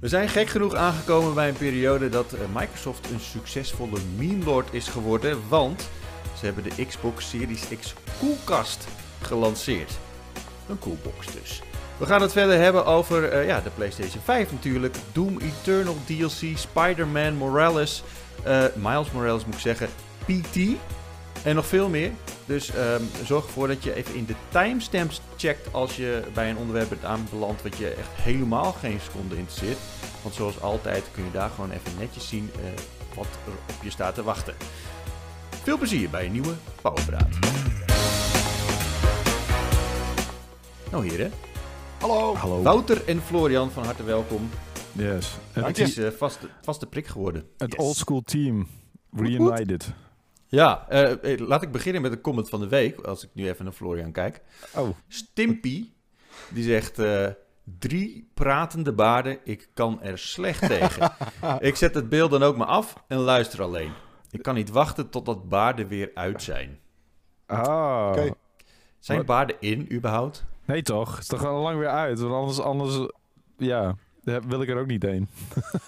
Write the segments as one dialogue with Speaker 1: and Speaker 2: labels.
Speaker 1: We zijn gek genoeg aangekomen bij een periode dat eh, Microsoft een succesvolle meme lord is geworden, want ze hebben de Xbox Series X koelkast gelanceerd. Een koelbox dus. We gaan het verder hebben over uh, ja, de PlayStation 5 natuurlijk, Doom Eternal DLC, Spider-Man Morales, uh, Miles Morales moet ik zeggen, PT en nog veel meer. Dus um, zorg ervoor dat je even in de timestamps checkt als je bij een onderwerp bent aanbeland wat je echt helemaal geen seconde interesseert. Want zoals altijd kun je daar gewoon even netjes zien uh, wat er op je staat te wachten. Veel plezier bij een nieuwe Powerpraat. Nou heren.
Speaker 2: Hallo.
Speaker 3: Hallo.
Speaker 1: Wouter en Florian, van harte welkom.
Speaker 3: Yes.
Speaker 1: Het is uh, vaste, vaste prik geworden.
Speaker 3: Het
Speaker 1: yes.
Speaker 3: old school team. Reunited.
Speaker 1: Ja, uh, laat ik beginnen met een comment van de week. Als ik nu even naar Florian kijk.
Speaker 3: Oh.
Speaker 1: Stimpy, die zegt... Uh, drie pratende baarden, ik kan er slecht tegen. ik zet het beeld dan ook maar af en luister alleen. Ik kan niet wachten totdat baarden weer uit zijn.
Speaker 3: Ah.
Speaker 2: Okay.
Speaker 1: Zijn baarden in, überhaupt?
Speaker 3: Nee toch? Het is toch al lang weer uit? Want anders, anders ja, wil ik er ook niet heen.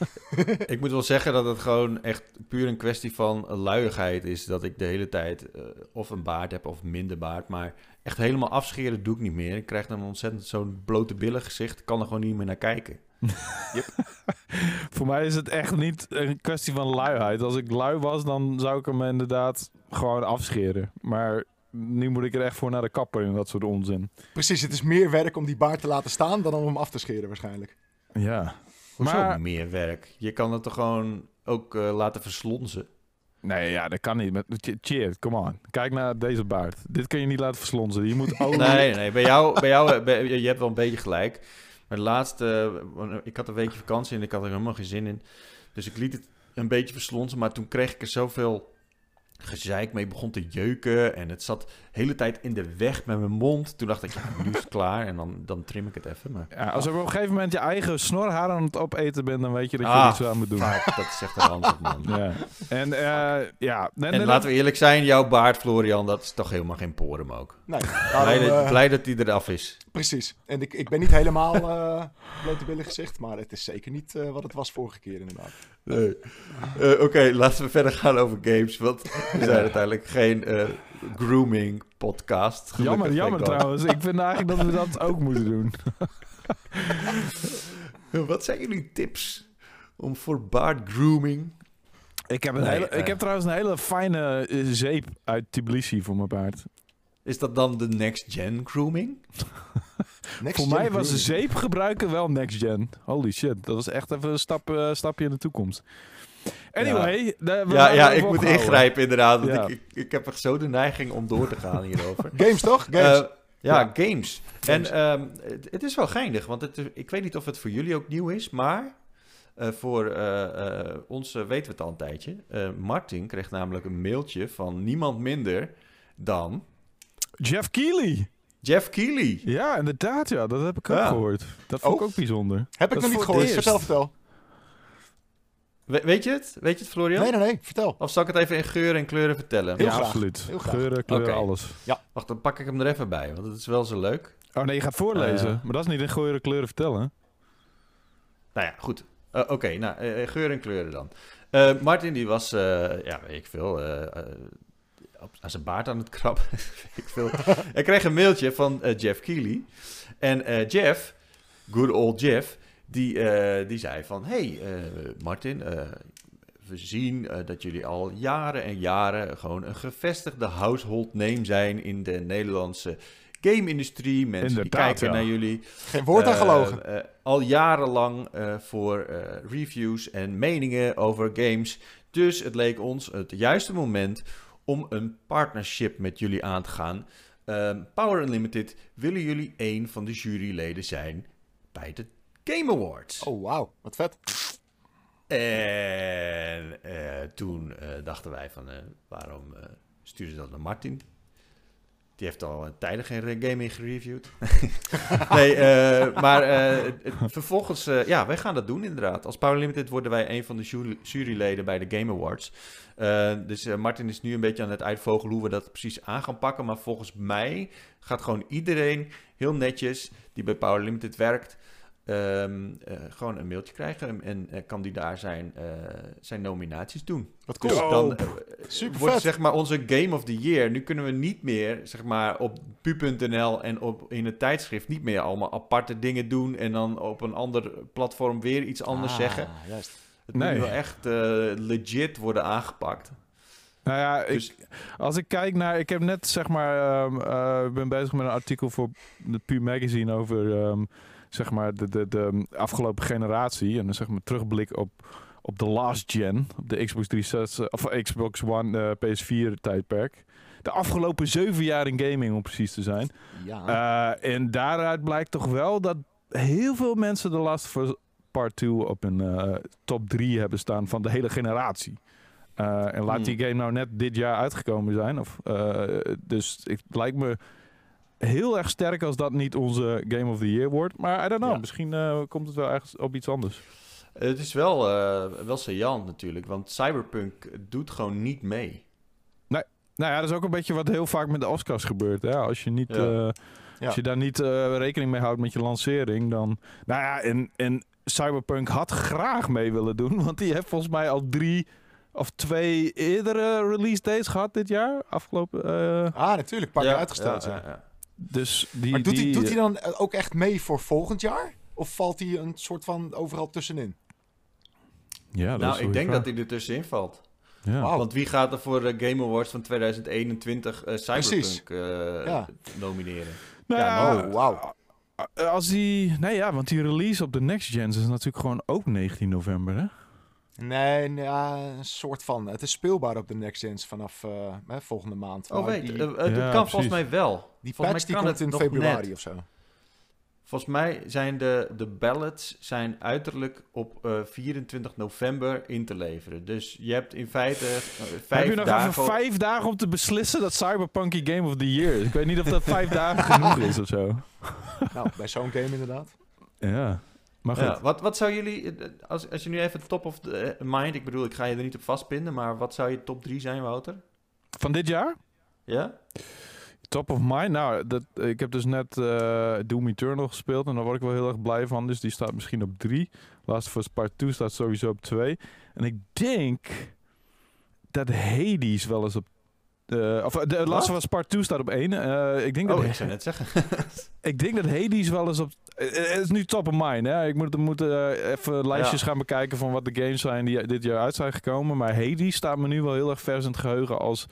Speaker 1: ik moet wel zeggen dat het gewoon echt puur een kwestie van luiigheid is. Dat ik de hele tijd uh, of een baard heb of minder baard. Maar echt helemaal afscheren doe ik niet meer. Ik krijg dan ontzettend zo'n blote billen gezicht. Ik kan er gewoon niet meer naar kijken.
Speaker 3: yep. Voor mij is het echt niet een kwestie van luiheid. Als ik lui was, dan zou ik hem inderdaad gewoon afscheren. Maar nu moet ik er echt voor naar de kapper en dat soort onzin.
Speaker 2: Precies, het is meer werk om die baard te laten staan dan om hem af te scheren waarschijnlijk.
Speaker 3: Ja.
Speaker 1: Hoezo maar... meer werk? Je kan het toch gewoon ook uh, laten verslonzen?
Speaker 3: Nee, ja, dat kan niet. Cheer, come on. Kijk naar deze baard. Dit kun je niet laten verslonzen. Je moet.
Speaker 1: Nee, nee. Bij jou, bij jou bij, je hebt wel een beetje gelijk. Maar de laatste... Ik had een weekje vakantie en ik had er helemaal geen zin in. Dus ik liet het een beetje verslonzen. Maar toen kreeg ik er zoveel gezeik mee begon te jeuken. En het zat de hele tijd in de weg met mijn mond. Toen dacht ik, ja, nu is het klaar. En dan, dan trim ik het even. Maar...
Speaker 3: Ja, als je op een gegeven moment je eigen snorhaar aan het opeten bent, dan weet je dat je
Speaker 1: ah,
Speaker 3: iets aan moet doen.
Speaker 1: Fuck, dat is echt een antwoord, man.
Speaker 3: ja. En, uh, ja.
Speaker 1: En, en laten we eerlijk zijn, jouw baard, Florian, dat is toch helemaal geen porum ook.
Speaker 2: Nee.
Speaker 1: Blij,
Speaker 2: Daarom,
Speaker 1: dat,
Speaker 2: uh,
Speaker 1: blij dat hij eraf is.
Speaker 2: Precies. En ik, ik ben niet helemaal uh, blote billen gezicht, maar het is zeker niet uh, wat het was vorige keer inderdaad.
Speaker 1: Nee. Uh, Oké, okay, laten we verder gaan over games. Want we zijn uiteindelijk geen uh, grooming podcast.
Speaker 3: Jammer, jammer trouwens. Ik vind eigenlijk dat we dat ook moeten doen.
Speaker 1: Wat zijn jullie tips om voor baard grooming?
Speaker 3: Ik heb, een nee, hele, uh, ik heb trouwens een hele fijne zeep uit Tbilisi voor mijn baard.
Speaker 1: Is dat dan de next gen grooming?
Speaker 3: next voor mij was zeep gebruiken wel next gen. Holy shit, dat was echt even een stap, uh, stapje in de toekomst. Anyway,
Speaker 1: ja, ja, ja ik moet ingrijpen inderdaad. Want ja. ik, ik, ik, heb echt zo de neiging om door te gaan hierover.
Speaker 2: games toch? Games. Uh,
Speaker 1: ja, ja, games. games. En um, het, het, is wel geinig, want het, ik weet niet of het voor jullie ook nieuw is, maar uh, voor uh, ons weten we het al een tijdje. Martin kreeg namelijk een mailtje van niemand minder dan...
Speaker 3: Jeff Keighley.
Speaker 1: Jeff Keighley.
Speaker 3: Ja, inderdaad. Ja, dat heb ik ook ja. gehoord. Dat vond ik
Speaker 2: oh.
Speaker 3: ook bijzonder.
Speaker 2: Heb ik nog niet gehoord. Vertel, vertel.
Speaker 1: We, weet je het? Weet je het, Florian?
Speaker 2: Nee, nee, nee. Vertel.
Speaker 1: Of zal ik het even in geuren en kleuren vertellen?
Speaker 3: Heel ja, graag. absoluut.
Speaker 2: Heel graag.
Speaker 3: Geuren, kleuren, okay. alles.
Speaker 1: Ja. Wacht, dan pak ik hem er even bij, want het is wel zo leuk.
Speaker 3: Oh nee, je gaat voorlezen. Uh, maar dat is niet in geuren, kleuren vertellen.
Speaker 1: Nou ja, goed. Uh, Oké, okay, nou, uh, geuren en kleuren dan. Uh, Martin, die was, ja, weet ik veel, op, aan zijn baard aan het krabben. ik veel. Hij kreeg een mailtje van Jeff Keighley. En Jeff, good old Jeff, die, uh, die zei van... hey, uh, Martin, uh, we zien dat jullie al jaren en jaren... gewoon een gevestigde household name zijn in de Nederlandse game-industrie. Mensen
Speaker 3: Inderdaad,
Speaker 1: die kijken
Speaker 3: ja.
Speaker 1: naar jullie.
Speaker 2: Geen woord aan gelogen.
Speaker 1: al jarenlang voor reviews en meningen over games. Dus het leek ons het juiste moment om een partnership met jullie aan te gaan... Power Unlimited willen jullie een van de juryleden zijn bij de Game Awards.
Speaker 2: Oh, wauw. Wat vet.
Speaker 1: En uh, toen uh, dachten wij van, uh, waarom sturen ze dat naar Martin? Die heeft al tijden geen gaming gereviewd. nee, maar vervolgens, ja, wij gaan dat doen inderdaad. Als Power Limited worden wij een van de jury juryleden bij de Game Awards. dus Martin is nu een beetje aan het uitvogelen hoe we dat precies aan gaan pakken. Maar volgens mij gaat gewoon iedereen heel netjes die bij Power Limited werkt... ehm, eh, gewoon een mailtje krijgen en, en eh, kan die daar zijn, eh, zijn nominaties doen.
Speaker 2: Wat
Speaker 1: Dus
Speaker 2: cool.
Speaker 1: dan eh,
Speaker 2: Super
Speaker 1: wordt
Speaker 2: vet.
Speaker 1: zeg maar onze Game of the Year. Nu kunnen we niet meer zeg maar op pu.nl en op, in het tijdschrift niet meer allemaal aparte dingen doen en dan op een ander platform weer iets anders
Speaker 2: Ah,
Speaker 1: zeggen.
Speaker 2: Juist.
Speaker 1: Het moet
Speaker 3: Nee.
Speaker 1: wel echt eh, legit worden aangepakt.
Speaker 3: Nou ja,
Speaker 1: Dus
Speaker 3: ik, als ik kijk naar... Ik heb net, zeg maar... ehm, eh, Ik ben bezig met een artikel voor de Pu Magazine over... ehm, zeg maar de, de, de afgelopen generatie. En dan zeg maar terugblik op, op de last gen. Op de Xbox 360... Of Xbox One eh, PS4 tijdperk. De afgelopen zeven jaar in gaming, om precies te zijn.
Speaker 2: Ja.
Speaker 3: Eh, en daaruit blijkt toch wel dat heel veel mensen de Last of Us Part 2 op een eh, top 3 hebben staan van de hele generatie. En laat
Speaker 1: Hmm.
Speaker 3: die game nou net dit jaar uitgekomen zijn. Of, dus het lijkt me heel erg sterk als dat niet onze Game of the Year wordt. Maar I don't know,
Speaker 1: Ja.
Speaker 3: misschien eh, komt het wel ergens op iets anders.
Speaker 1: het is wel, eh wel saillant natuurlijk, want Cyberpunk doet gewoon niet mee.
Speaker 3: Nou ja, dat is ook een beetje wat heel vaak met de Oscars gebeurt. Hè? Als, je niet,
Speaker 1: Ja.
Speaker 3: eh,
Speaker 2: Ja.
Speaker 3: als je daar niet eh, rekening mee houdt met je lancering, dan... Nou ja, en, en Cyberpunk had graag mee willen doen, want die heeft volgens mij al drie of twee eerdere release dates gehad dit jaar. Afgelopen... eh,
Speaker 2: ah, natuurlijk. Pak
Speaker 1: Ja,
Speaker 2: uitgesteld.
Speaker 1: ja,
Speaker 2: Ja,
Speaker 1: ja, ja.
Speaker 3: Dus die...
Speaker 2: Maar doet,
Speaker 3: die,
Speaker 2: hij, doet hij dan eh, ook echt mee voor volgend jaar? Of valt hij een soort van overal tussenin?
Speaker 3: Ja, dat is
Speaker 1: Nou, ik denk
Speaker 3: vraag.
Speaker 1: dat hij er tussenin valt.
Speaker 3: Ja.
Speaker 2: Wauw.
Speaker 1: Want wie gaat er voor de Game Awards van 2021 eh
Speaker 2: Precies.
Speaker 1: Cyberpunk eh,
Speaker 2: Ja.
Speaker 1: nomineren?
Speaker 3: Nou
Speaker 1: Ja,
Speaker 2: oh, wauw.
Speaker 3: eh, Als die... Nee ja, want die release op de Next Gens is natuurlijk gewoon ook 19 november, hè?
Speaker 2: Nee, nee, ja, een soort van. Het is speelbaar op de Next Gens vanaf eh, hè, volgende maand.
Speaker 1: Oh, weet,
Speaker 2: die,
Speaker 1: eh, eh, dat
Speaker 3: Ja,
Speaker 1: kan volgens mij wel.
Speaker 2: Die
Speaker 1: volgens
Speaker 2: patch die
Speaker 1: mij kan
Speaker 2: komt
Speaker 1: het
Speaker 2: in februari
Speaker 1: net.
Speaker 2: of zo.
Speaker 1: Volgens mij zijn de, de ballots zijn uiterlijk op eh, 24 november in te leveren. Dus je hebt in feite eh, vijf
Speaker 3: Heb je nog
Speaker 1: dagen...
Speaker 3: even vijf dagen om te beslissen dat Cyberpunk Game of the Year is? Ik weet niet of dat vijf dagen genoeg is of zo.
Speaker 2: Nou, bij zo'n game inderdaad.
Speaker 3: Ja, maar goed.
Speaker 1: Ja, wat, wat zou jullie, als, als je nu even top of the eh, mind, ik bedoel, ik ga je er niet op vastpinnen, maar wat zou je top 3 zijn, Wouter?
Speaker 3: Van dit jaar?
Speaker 1: Ja?
Speaker 3: Top of mind? Nou, dat, ik heb dus net eh, Doom Eternal gespeeld en daar word ik wel heel erg blij van. Dus die staat misschien op 3. Last of Us Part 2 staat sowieso op 2. En ik denk dat Hades wel eens op... eh, of eh, de Last of Us Part 2 staat op 1. Eh, ik, denk dat,
Speaker 1: Oh, ik zou net zeggen.
Speaker 3: ik denk dat Hades wel eens op... Het is nu top of mind, hè? Ik moet, moet even lijstjes
Speaker 1: Ja.
Speaker 3: gaan bekijken van wat de games zijn die dit jaar uit zijn gekomen. Maar Hades staat me nu wel heel erg vers in het geheugen als...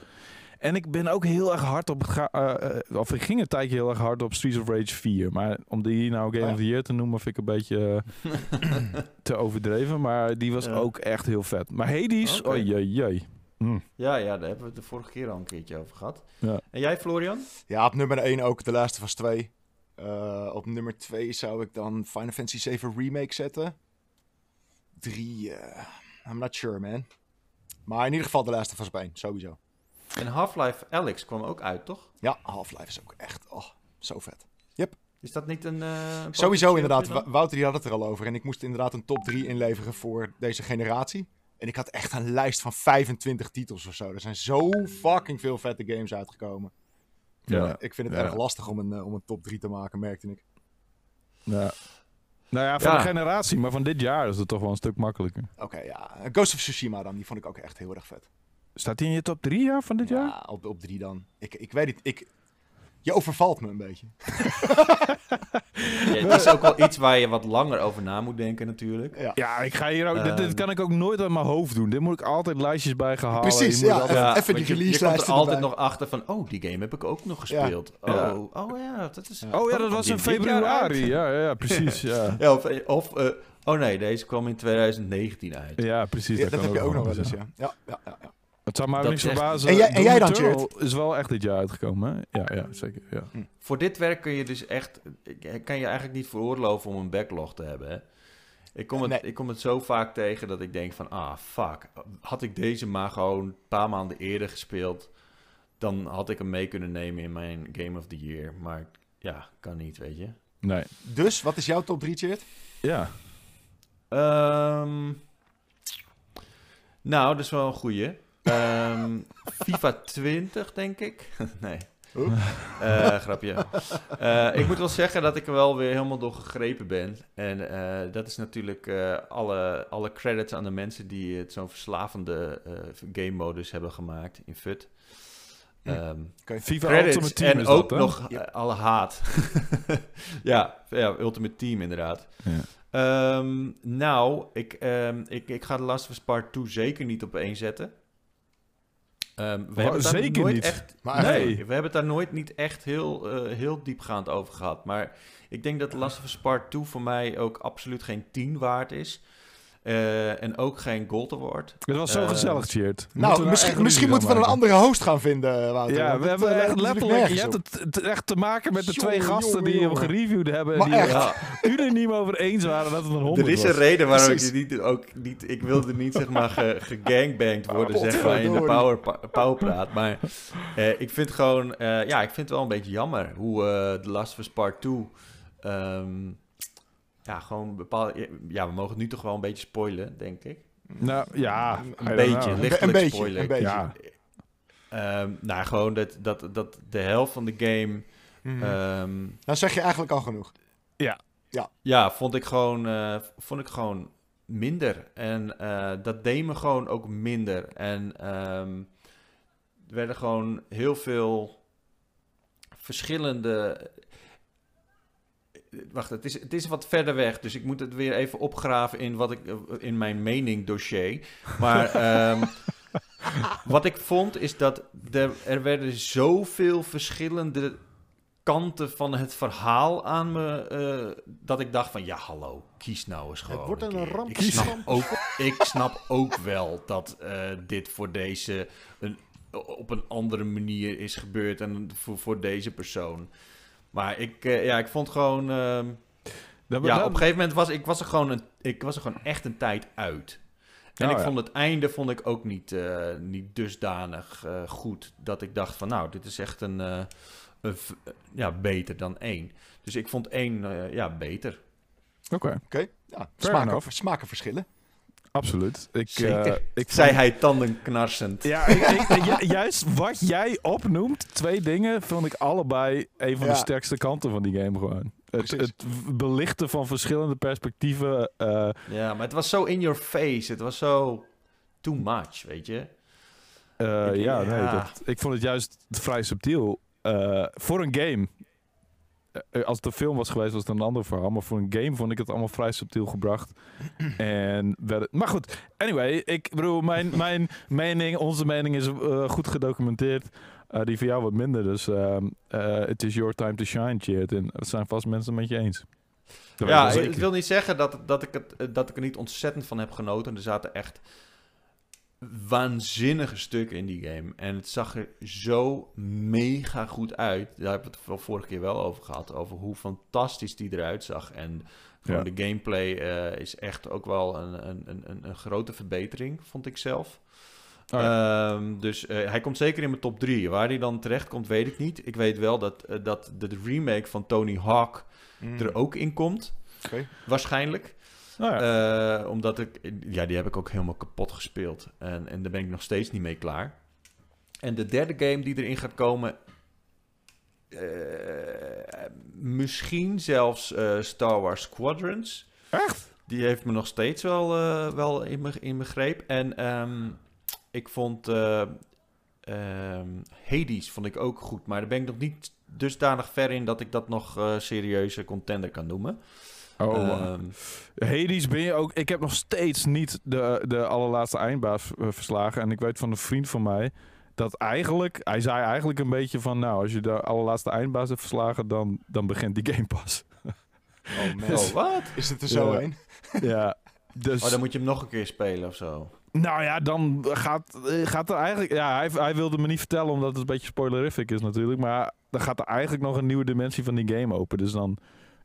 Speaker 3: En ik ben ook heel erg hard op... ga- eh, eh, of ik ging een tijdje heel erg hard op Streets of Rage 4. Maar om die nou Game
Speaker 2: Oh ja.
Speaker 3: of the Year te noemen, vind ik een beetje eh, te overdreven. Maar die was
Speaker 1: Ja.
Speaker 3: ook echt heel vet. Maar Hades,
Speaker 1: Oké.
Speaker 3: oh jee, jee. Hm.
Speaker 1: ja, ja, daar hebben we het de vorige keer al een keertje over gehad.
Speaker 3: Ja.
Speaker 1: En jij, Florian?
Speaker 2: Ja, op nummer 1 ook Last of Us 2. Eh, op nummer 2 zou ik dan Final Fantasy 7 Remake zetten. 3, eh I'm not sure, man. Maar in ieder geval of Us op 1, sowieso.
Speaker 1: En Half-Life Alex kwam ook uit, toch?
Speaker 2: Ja, Half-Life is ook echt, oh, zo vet.
Speaker 1: Is dat niet een... eh, een
Speaker 2: Sowieso inderdaad, Wouter die had het er al over. En ik moest inderdaad een top 3 inleveren voor deze generatie. En ik had echt een lijst van 25 titels of zo. Er zijn zo fucking veel vette games uitgekomen.
Speaker 3: Ja.
Speaker 2: Ik vind het
Speaker 3: Ja.
Speaker 2: erg lastig om een, eh, om een top 3 te maken, merkte ik.
Speaker 3: Ja. Nou ja, van
Speaker 1: Ja.
Speaker 3: de generatie, maar van dit jaar is het toch wel een stuk makkelijker.
Speaker 2: Oké, ja. Ghost of Tsushima dan, die vond ik ook echt heel erg vet.
Speaker 3: Staat die in je top 3 jaar van dit jaar?
Speaker 2: Ja, op, op 3 dan. Ik, ik weet het, ik... Je overvalt me een beetje.
Speaker 1: Ja, het is ook wel iets waar je wat langer over na moet denken natuurlijk.
Speaker 2: Ja.
Speaker 3: Ja, ik ga hier ook. dit, dit
Speaker 1: Ehm.
Speaker 3: kan ik ook nooit uit mijn hoofd doen. Dit moet ik altijd lijstjes bij gehouden.
Speaker 2: Precies, ja.
Speaker 3: altijd-
Speaker 2: Ja. even die
Speaker 1: want je- komt er altijd
Speaker 2: erbij.
Speaker 1: nog achter van, oh, die game heb ik ook nog
Speaker 2: Ja.
Speaker 1: gespeeld.
Speaker 3: Ja.
Speaker 1: Oh, oh ja, dat is...
Speaker 3: Oh ja, dat
Speaker 1: kwam
Speaker 3: was in
Speaker 1: jaar
Speaker 3: februari. Ja, ja, ja, precies. Ja,
Speaker 1: Ja, of, of eh, oh nee, deze kwam in 2019 uit.
Speaker 3: ja precies.
Speaker 2: Ja,
Speaker 3: dat,
Speaker 2: dat heb je ook nog wel
Speaker 3: eens,
Speaker 2: eens, ja. Ja, ja, ja.
Speaker 3: Het zou mij ook niks
Speaker 1: echt-
Speaker 3: verbazen.
Speaker 2: En jij- en jij dan,
Speaker 3: Eternal is wel echt dit jaar uitgekomen, hè? Ja, ja, zeker. Ja.
Speaker 1: Voor dit werk kun je dus echt, kan je eigenlijk niet veroorloven om een backlog te hebben. Hè? Ik, kom het,
Speaker 2: Nee.
Speaker 1: ik kom het zo vaak tegen dat ik denk van, ah fuck, had ik deze maar gewoon een paar maanden eerder gespeeld, dan had ik hem mee kunnen nemen in mijn Game of the Year. Maar ja, kan niet, weet je.
Speaker 3: Nee.
Speaker 2: Dus, wat is jouw top 3, Chert?
Speaker 3: Ja.
Speaker 1: Ehm, nou, dat is wel een goeie. Ehm, FIFA 20, denk ik. nee. Eh, grapje. Eh, ik moet wel zeggen dat ik er wel weer helemaal door gegrepen ben. En eh, dat is natuurlijk eh, alle, alle credits aan de mensen die het zo'n verslavende eh, game modus hebben gemaakt in FUT.
Speaker 2: Hm.
Speaker 1: Ehm,
Speaker 3: FIFA
Speaker 1: credits
Speaker 3: Ultimate Team
Speaker 1: en
Speaker 3: is
Speaker 1: ook
Speaker 3: dat,
Speaker 1: nog alle haat. ja, ja, Ultimate Team inderdaad.
Speaker 3: Ja.
Speaker 1: Ehm, nou, ik, ehm, ik, ik ga de Last of Us Part 2 zeker niet op één zetten. Ehm, we
Speaker 3: Oh,
Speaker 1: hebben het daar
Speaker 3: zeker
Speaker 1: nooit
Speaker 3: niet.
Speaker 1: echt...
Speaker 2: Maar
Speaker 1: nee,
Speaker 3: nee.
Speaker 1: we hebben het daar nooit niet echt heel, eh, heel diepgaand over gehad. Maar ik denk dat Last of Us Part 2 voor mij ook absoluut geen 10 waard is. Eh, en ook geen Gold Award.
Speaker 3: Het was zo
Speaker 1: Eh,
Speaker 3: gezellig, Cheert.
Speaker 2: Nou, misschien, misschien moeten we een andere host gaan vinden, Wouter.
Speaker 3: Ja, we hebben
Speaker 2: eh,
Speaker 3: letterlijk... Je hebt het, het echt te maken met de twee gasten
Speaker 2: jongen,
Speaker 3: die hem
Speaker 2: jongen.
Speaker 3: gereviewd hebben.
Speaker 2: Maar
Speaker 3: die
Speaker 2: echt.
Speaker 1: Ja,
Speaker 3: er unaniem over eens waren dat het een honderd
Speaker 1: er is een
Speaker 3: was.
Speaker 1: reden waarom
Speaker 2: Precies.
Speaker 1: ik je niet, ook niet... Ik wilde niet, zeg maar, ge- worden,
Speaker 2: Oh,
Speaker 1: zeg maar, in de power, powerpraat. Maar eh, ik vind gewoon... eh, ja, ik vind het wel een beetje jammer hoe eh The Last of Us Part 2... ehm, ja, gewoon bepaalde... Ja, we mogen het nu toch wel een beetje spoilen, denk ik.
Speaker 3: Nou, ja.
Speaker 1: Een beetje.
Speaker 2: Een
Speaker 1: lichtelijk
Speaker 2: beetje, een beetje.
Speaker 3: Ja.
Speaker 1: Ehm, nou, gewoon dat, dat, dat de helft van de game... Ehm,
Speaker 2: Dan zeg je eigenlijk al genoeg.
Speaker 1: ja, vond ik gewoon, eh, vond ik gewoon minder. En eh, dat deed me gewoon ook minder. En ehm, er werden gewoon heel veel verschillende. Wacht, het is, het is wat verder weg, dus ik moet het weer even opgraven in, wat ik, in mijn mening dossier. Maar ehm, wat ik vond is dat er, er werden zoveel verschillende kanten van het verhaal aan me, eh, dat ik dacht van, ja hallo, kies nou eens gewoon
Speaker 2: wordt een ramp.
Speaker 1: Ik snap, ook, ik snap ook wel dat eh, dit voor deze een, op een andere manier is gebeurd en voor, voor deze persoon. Maar ik, eh, ja, ik vond gewoon... ehm,
Speaker 3: Dat-
Speaker 1: ja,
Speaker 3: dat-
Speaker 1: op een gegeven moment was ik was er gewoon, een, ik was er gewoon echt een tijd uit. En
Speaker 3: Oh,
Speaker 1: ik
Speaker 3: ja.
Speaker 1: vond het einde vond ik ook niet, eh, niet dusdanig eh, goed. Dat ik dacht van nou, dit is echt een, eh, een ja, beter dan één. Dus ik vond één eh, ja, beter.
Speaker 3: Oké,
Speaker 2: Oké, ja, smaken verschillen.
Speaker 3: Absoluut. Ik,
Speaker 1: Zeker.
Speaker 3: eh, ik
Speaker 1: Zei hij tandenknarsend.
Speaker 3: Ja, ik, ik- ju- juist wat jij opnoemt, twee dingen, vond ik allebei een van
Speaker 2: Ja.
Speaker 3: de sterkste kanten van die game gewoon. Het, belichten van verschillende perspectieven. eh,
Speaker 1: Ja, maar het was zo in your face. Het was zo too much, weet je.
Speaker 3: eh,
Speaker 1: Ik-
Speaker 3: ja, nee, dat, ik vond het juist vrij subtiel. Eh, voor een game. Eh, als het een film was geweest, was het een ander verhaal. Maar voor een game vond ik het allemaal vrij subtiel gebracht. en werd het- maar goed, anyway, ik bedoel, mijn, mijn mening, onze mening is eh, goed gedocumenteerd. Eh, die van jou wat minder. Dus ehm, eh, het is your time to shine, Cheert. En dat zijn vast mensen met je eens. Dat
Speaker 1: Ja, ik wil niet zeggen dat, dat, ik het, eh, dat ik er niet ontzettend van heb genoten. Er zaten echt waanzinnige stukken in die game. En het zag er zo mega goed uit. Daar hebben we het wel vorige keer wel over gehad. Over hoe fantastisch die eruit zag. En gewoon
Speaker 3: Ja.
Speaker 1: de gameplay eh, is echt ook wel een, een, een, een- grote verbetering, vond ik zelf.
Speaker 3: Oh ja.
Speaker 1: Ehm, dus eh, hij komt zeker in mijn top 3. Waar hij dan terecht komt, weet ik niet. Ik weet wel dat, eh, dat de, remake van Tony Hawk er ook in komt. Waarschijnlijk.
Speaker 3: Nou ja.
Speaker 1: Eh, omdat ik... Ja, die heb ik ook helemaal kapot gespeeld. En, en daar ben ik nog steeds niet mee klaar. En de derde game die erin gaat komen... eh, misschien zelfs eh, Star Wars Squadrons.
Speaker 3: Echt?
Speaker 1: Die heeft me nog steeds wel, wel in, mijn in mijn greep. En ehm, ik vond ehm, Hades vond ik ook goed. Maar daar ben ik nog niet dusdanig ver in dat ik dat nog serieuze contender kan noemen.
Speaker 3: Oh,
Speaker 1: Ehm,
Speaker 3: Hades ben je ook... Ik heb nog steeds niet de, de allerlaatste eindbaas eh, verslagen. En ik weet van een vriend van mij dat eigenlijk... Hij zei eigenlijk een beetje van... Nou, als je de allerlaatste eindbaas hebt verslagen, dan, dan begint die game pas.
Speaker 2: Oh man,
Speaker 1: oh, wat?
Speaker 2: is het er zo
Speaker 3: Ja.
Speaker 2: een?
Speaker 3: ja, dus...
Speaker 1: Oh, dan moet je hem nog een keer spelen of zo.
Speaker 3: Nou ja, dan gaat, eh, gaat er eigenlijk... Ja, hij, hij wilde me niet vertellen omdat het een beetje spoilerific is natuurlijk. Maar dan gaat er eigenlijk nog een nieuwe dimensie van die game open. Dus dan...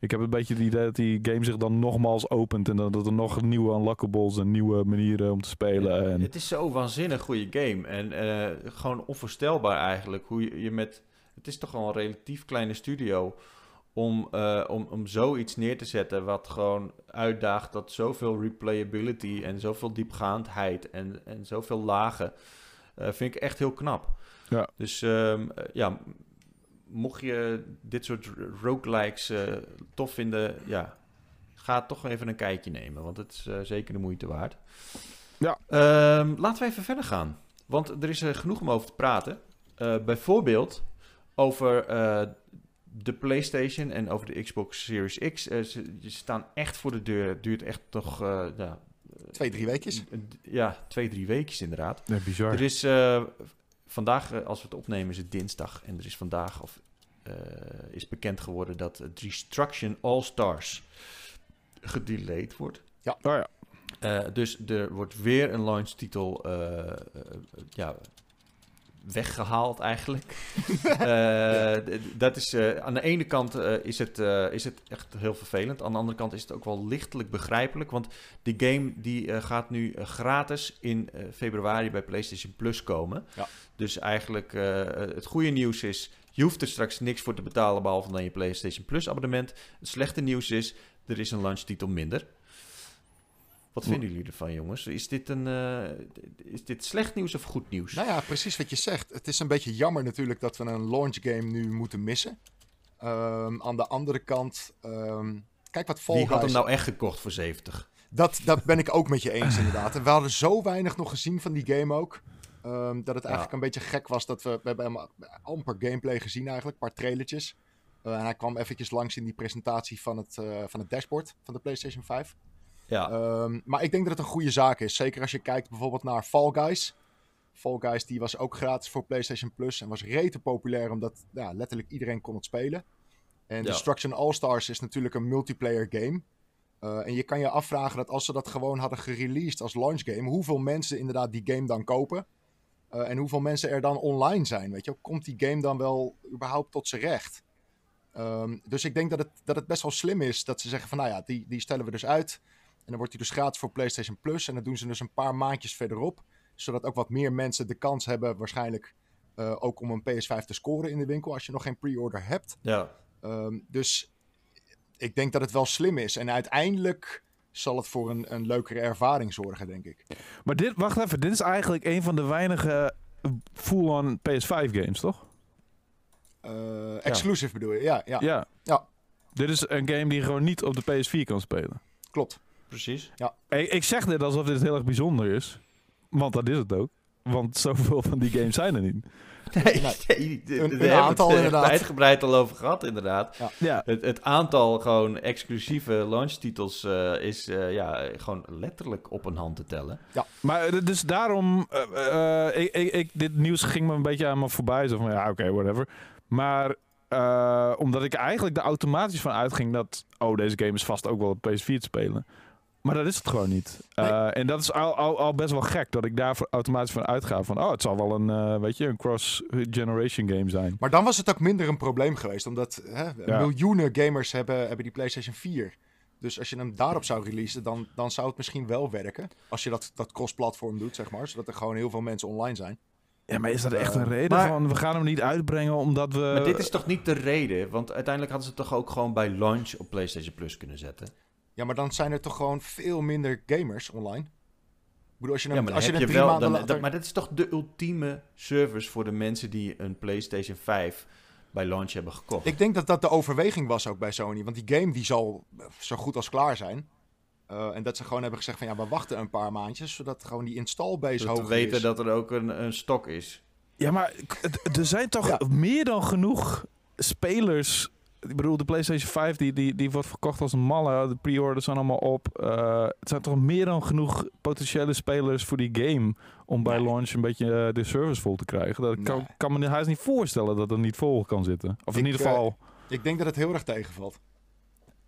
Speaker 3: Ik heb een beetje het idee dat die game zich dan nogmaals opent. En dat er nog nieuwe unlockables en nieuwe manieren om te spelen. En...
Speaker 1: Het is zo waanzinnig goede game. En eh, gewoon onvoorstelbaar eigenlijk. Hoe je, je met... Het is toch wel een relatief kleine studio... Om, eh, om, om zoiets neer te zetten wat gewoon uitdaagt dat zoveel replayability en zoveel diepgaandheid en, en zoveel lagen, eh, vind ik echt heel knap.
Speaker 3: Ja.
Speaker 1: Dus ehm, eh, ja, mocht je dit soort roguelikes eh tof vinden, ja, ga toch even een kijkje nemen. Want het is eh, zeker de moeite waard.
Speaker 3: Ja.
Speaker 1: Ehm, laten we even verder gaan. Want er is er genoeg om over te praten. Eh, bijvoorbeeld over eh, de PlayStation en over de Xbox Series X. Eh, ze, ze staan echt voor de deur. Het duurt echt nog eh, ja,
Speaker 2: Twee, drie weekjes.
Speaker 1: ja, twee, drie weken inderdaad.
Speaker 3: Ja, bizar.
Speaker 1: Er is eh, vandaag, eh, als we het opnemen, is het dinsdag. En er is vandaag of, eh, is bekend geworden dat het Destruction All Stars gedelayed wordt.
Speaker 3: Oh ja.
Speaker 1: Eh, dus er wordt weer een launchtitel eh, eh, ja, weggehaald eigenlijk. Eh, dat is, eh, aan de ene kant eh, is, het, is het echt heel vervelend. Aan de andere kant is het ook wel lichtelijk begrijpelijk. Want die game die, gaat nu gratis in februari bij PlayStation Plus komen.
Speaker 2: Ja.
Speaker 1: Dus eigenlijk het goede nieuws is... je hoeft er straks niks voor te betalen behalve dan je PlayStation Plus abonnement. Het slechte nieuws is, er is een launchtitel minder. Wat vinden jullie ervan, jongens? Is dit, een, eh, is dit slecht nieuws of goed nieuws?
Speaker 2: Nou ja, precies wat je zegt. Het is een beetje jammer natuurlijk dat we een launch game nu moeten missen. Ehm, aan de andere kant, ehm, kijk wat Fall
Speaker 1: Wie had hem nou echt gekocht voor 70?
Speaker 2: Dat, dat ben ik ook met je eens inderdaad. En we hadden zo weinig nog gezien van die game ook. ehm, dat het eigenlijk een beetje gek was dat we... We hebben amper gameplay gezien eigenlijk. Een paar trailertjes. Eh, en hij kwam eventjes langs in die presentatie van het, eh, van het dashboard van de PlayStation 5.
Speaker 1: Ja,
Speaker 2: Ehm, maar ik denk dat het een goede zaak is. Zeker als je kijkt bijvoorbeeld naar Fall Guys. Fall Guys die was ook gratis voor PlayStation Plus. En was rete populair omdat ja, letterlijk iedereen kon het spelen. En
Speaker 1: Ja.
Speaker 2: Destruction All-Stars is natuurlijk een multiplayer game. Eh, en je kan je afvragen dat als ze dat gewoon hadden gereleased als launch game, hoeveel mensen inderdaad die game dan kopen. Eh, en hoeveel mensen er dan online zijn. Weet je, komt die game dan wel überhaupt tot zijn recht? Ehm, dus ik denk dat het, dat het best wel slim is dat ze zeggen van nou ja, die, die stellen we dus uit. En dan wordt hij dus gratis voor PlayStation Plus. En dat doen ze dus een paar maandjes verderop. Zodat ook wat meer mensen de kans hebben waarschijnlijk eh, ook om een PS5 te scoren in de winkel als je nog geen pre-order hebt.
Speaker 1: ja.
Speaker 2: Ehm, dus ik denk dat het wel slim is. En uiteindelijk zal het voor een, een leukere ervaring zorgen, denk ik.
Speaker 3: Maar dit, wacht even, dit is eigenlijk een van de weinige full-on PS5 games, toch?
Speaker 2: Eh, exclusive bedoel je? Ja, ja,
Speaker 3: Ja.
Speaker 2: Ja.
Speaker 3: Dit is een game die je gewoon niet op de PS4 kan spelen.
Speaker 2: klopt.
Speaker 1: Precies.
Speaker 3: Ik, ik zeg dit alsof dit heel erg bijzonder is. Want dat is het ook. Want zoveel van die games zijn er niet.
Speaker 1: Nee,
Speaker 2: Nee.
Speaker 1: nee,
Speaker 2: Een-
Speaker 1: we
Speaker 2: een
Speaker 1: hebben
Speaker 2: aantal
Speaker 1: het er
Speaker 2: inderdaad.
Speaker 1: uitgebreid al over gehad, inderdaad.
Speaker 3: Ja.
Speaker 1: Het, het aantal gewoon exclusieve launchtitels eh, is eh, ja, gewoon letterlijk op een hand te tellen.
Speaker 3: Maar eh, dus daarom... eh, eh, ik, ik, ik, dit nieuws ging me een beetje aan me voorbij. Zo van, ja, oké, whatever. Maar eh, omdat ik eigenlijk er automatisch van uitging dat... Oh, deze game is vast ook wel op PS4 te spelen. Maar dat is het gewoon niet.
Speaker 2: Nee.
Speaker 3: Eh, en dat is al, al, al best wel gek dat ik daar voor- automatisch van uitga van... Oh, het zal wel een, eh, weet je, een cross-generation game zijn.
Speaker 2: Maar dan was het ook minder een probleem geweest. Omdat hè,
Speaker 3: Ja.
Speaker 2: miljoenen gamers hebben, hebben die PlayStation 4. Dus als je hem daarop zou releasen, dan, dan zou het misschien wel werken. Als je dat, dat cross-platform doet, zeg maar. Zodat er gewoon heel veel mensen online zijn.
Speaker 3: Ja, maar is dat echt een
Speaker 2: Eh,
Speaker 3: reden
Speaker 1: maar-
Speaker 3: van... We gaan hem niet uitbrengen omdat we...
Speaker 1: Maar dit is toch niet de reden? Want uiteindelijk hadden ze het toch ook gewoon bij launch op PlayStation Plus kunnen zetten.
Speaker 2: Ja, maar dan zijn er toch gewoon veel minder gamers online. Ik bedoel, als je hem,
Speaker 1: Ja, maar dan
Speaker 2: als je drie
Speaker 1: wel.
Speaker 2: maanden
Speaker 1: Dan,
Speaker 2: later...
Speaker 1: dat, maar dat is toch de ultieme service voor de mensen die een PlayStation 5 bij launch hebben gekocht.
Speaker 2: Ik denk dat dat de overweging was ook bij Sony. Want die game die zal zo goed als klaar zijn. Eh, en dat ze gewoon hebben gezegd van ja, we wachten een paar maandjes. Zodat gewoon die installbase
Speaker 1: we
Speaker 2: hoger
Speaker 1: weten
Speaker 2: is.
Speaker 1: dat er ook een, een stok is.
Speaker 3: Ja, maar er zijn toch
Speaker 2: Ja.
Speaker 3: meer dan genoeg spelers. Ik bedoel, de PlayStation 5 die, die, die wordt verkocht als een malle. De pre-orders zijn allemaal op. Eh, het zijn toch meer dan genoeg potentiële spelers voor die game. Om bij
Speaker 2: Nee.
Speaker 3: launch een beetje eh, de service vol te krijgen. Dat kan,
Speaker 2: Nee.
Speaker 3: kan me haast niet voorstellen dat het niet vol kan zitten. Of in ieder
Speaker 2: eh,
Speaker 3: geval.
Speaker 2: Ik denk dat het heel erg tegenvalt.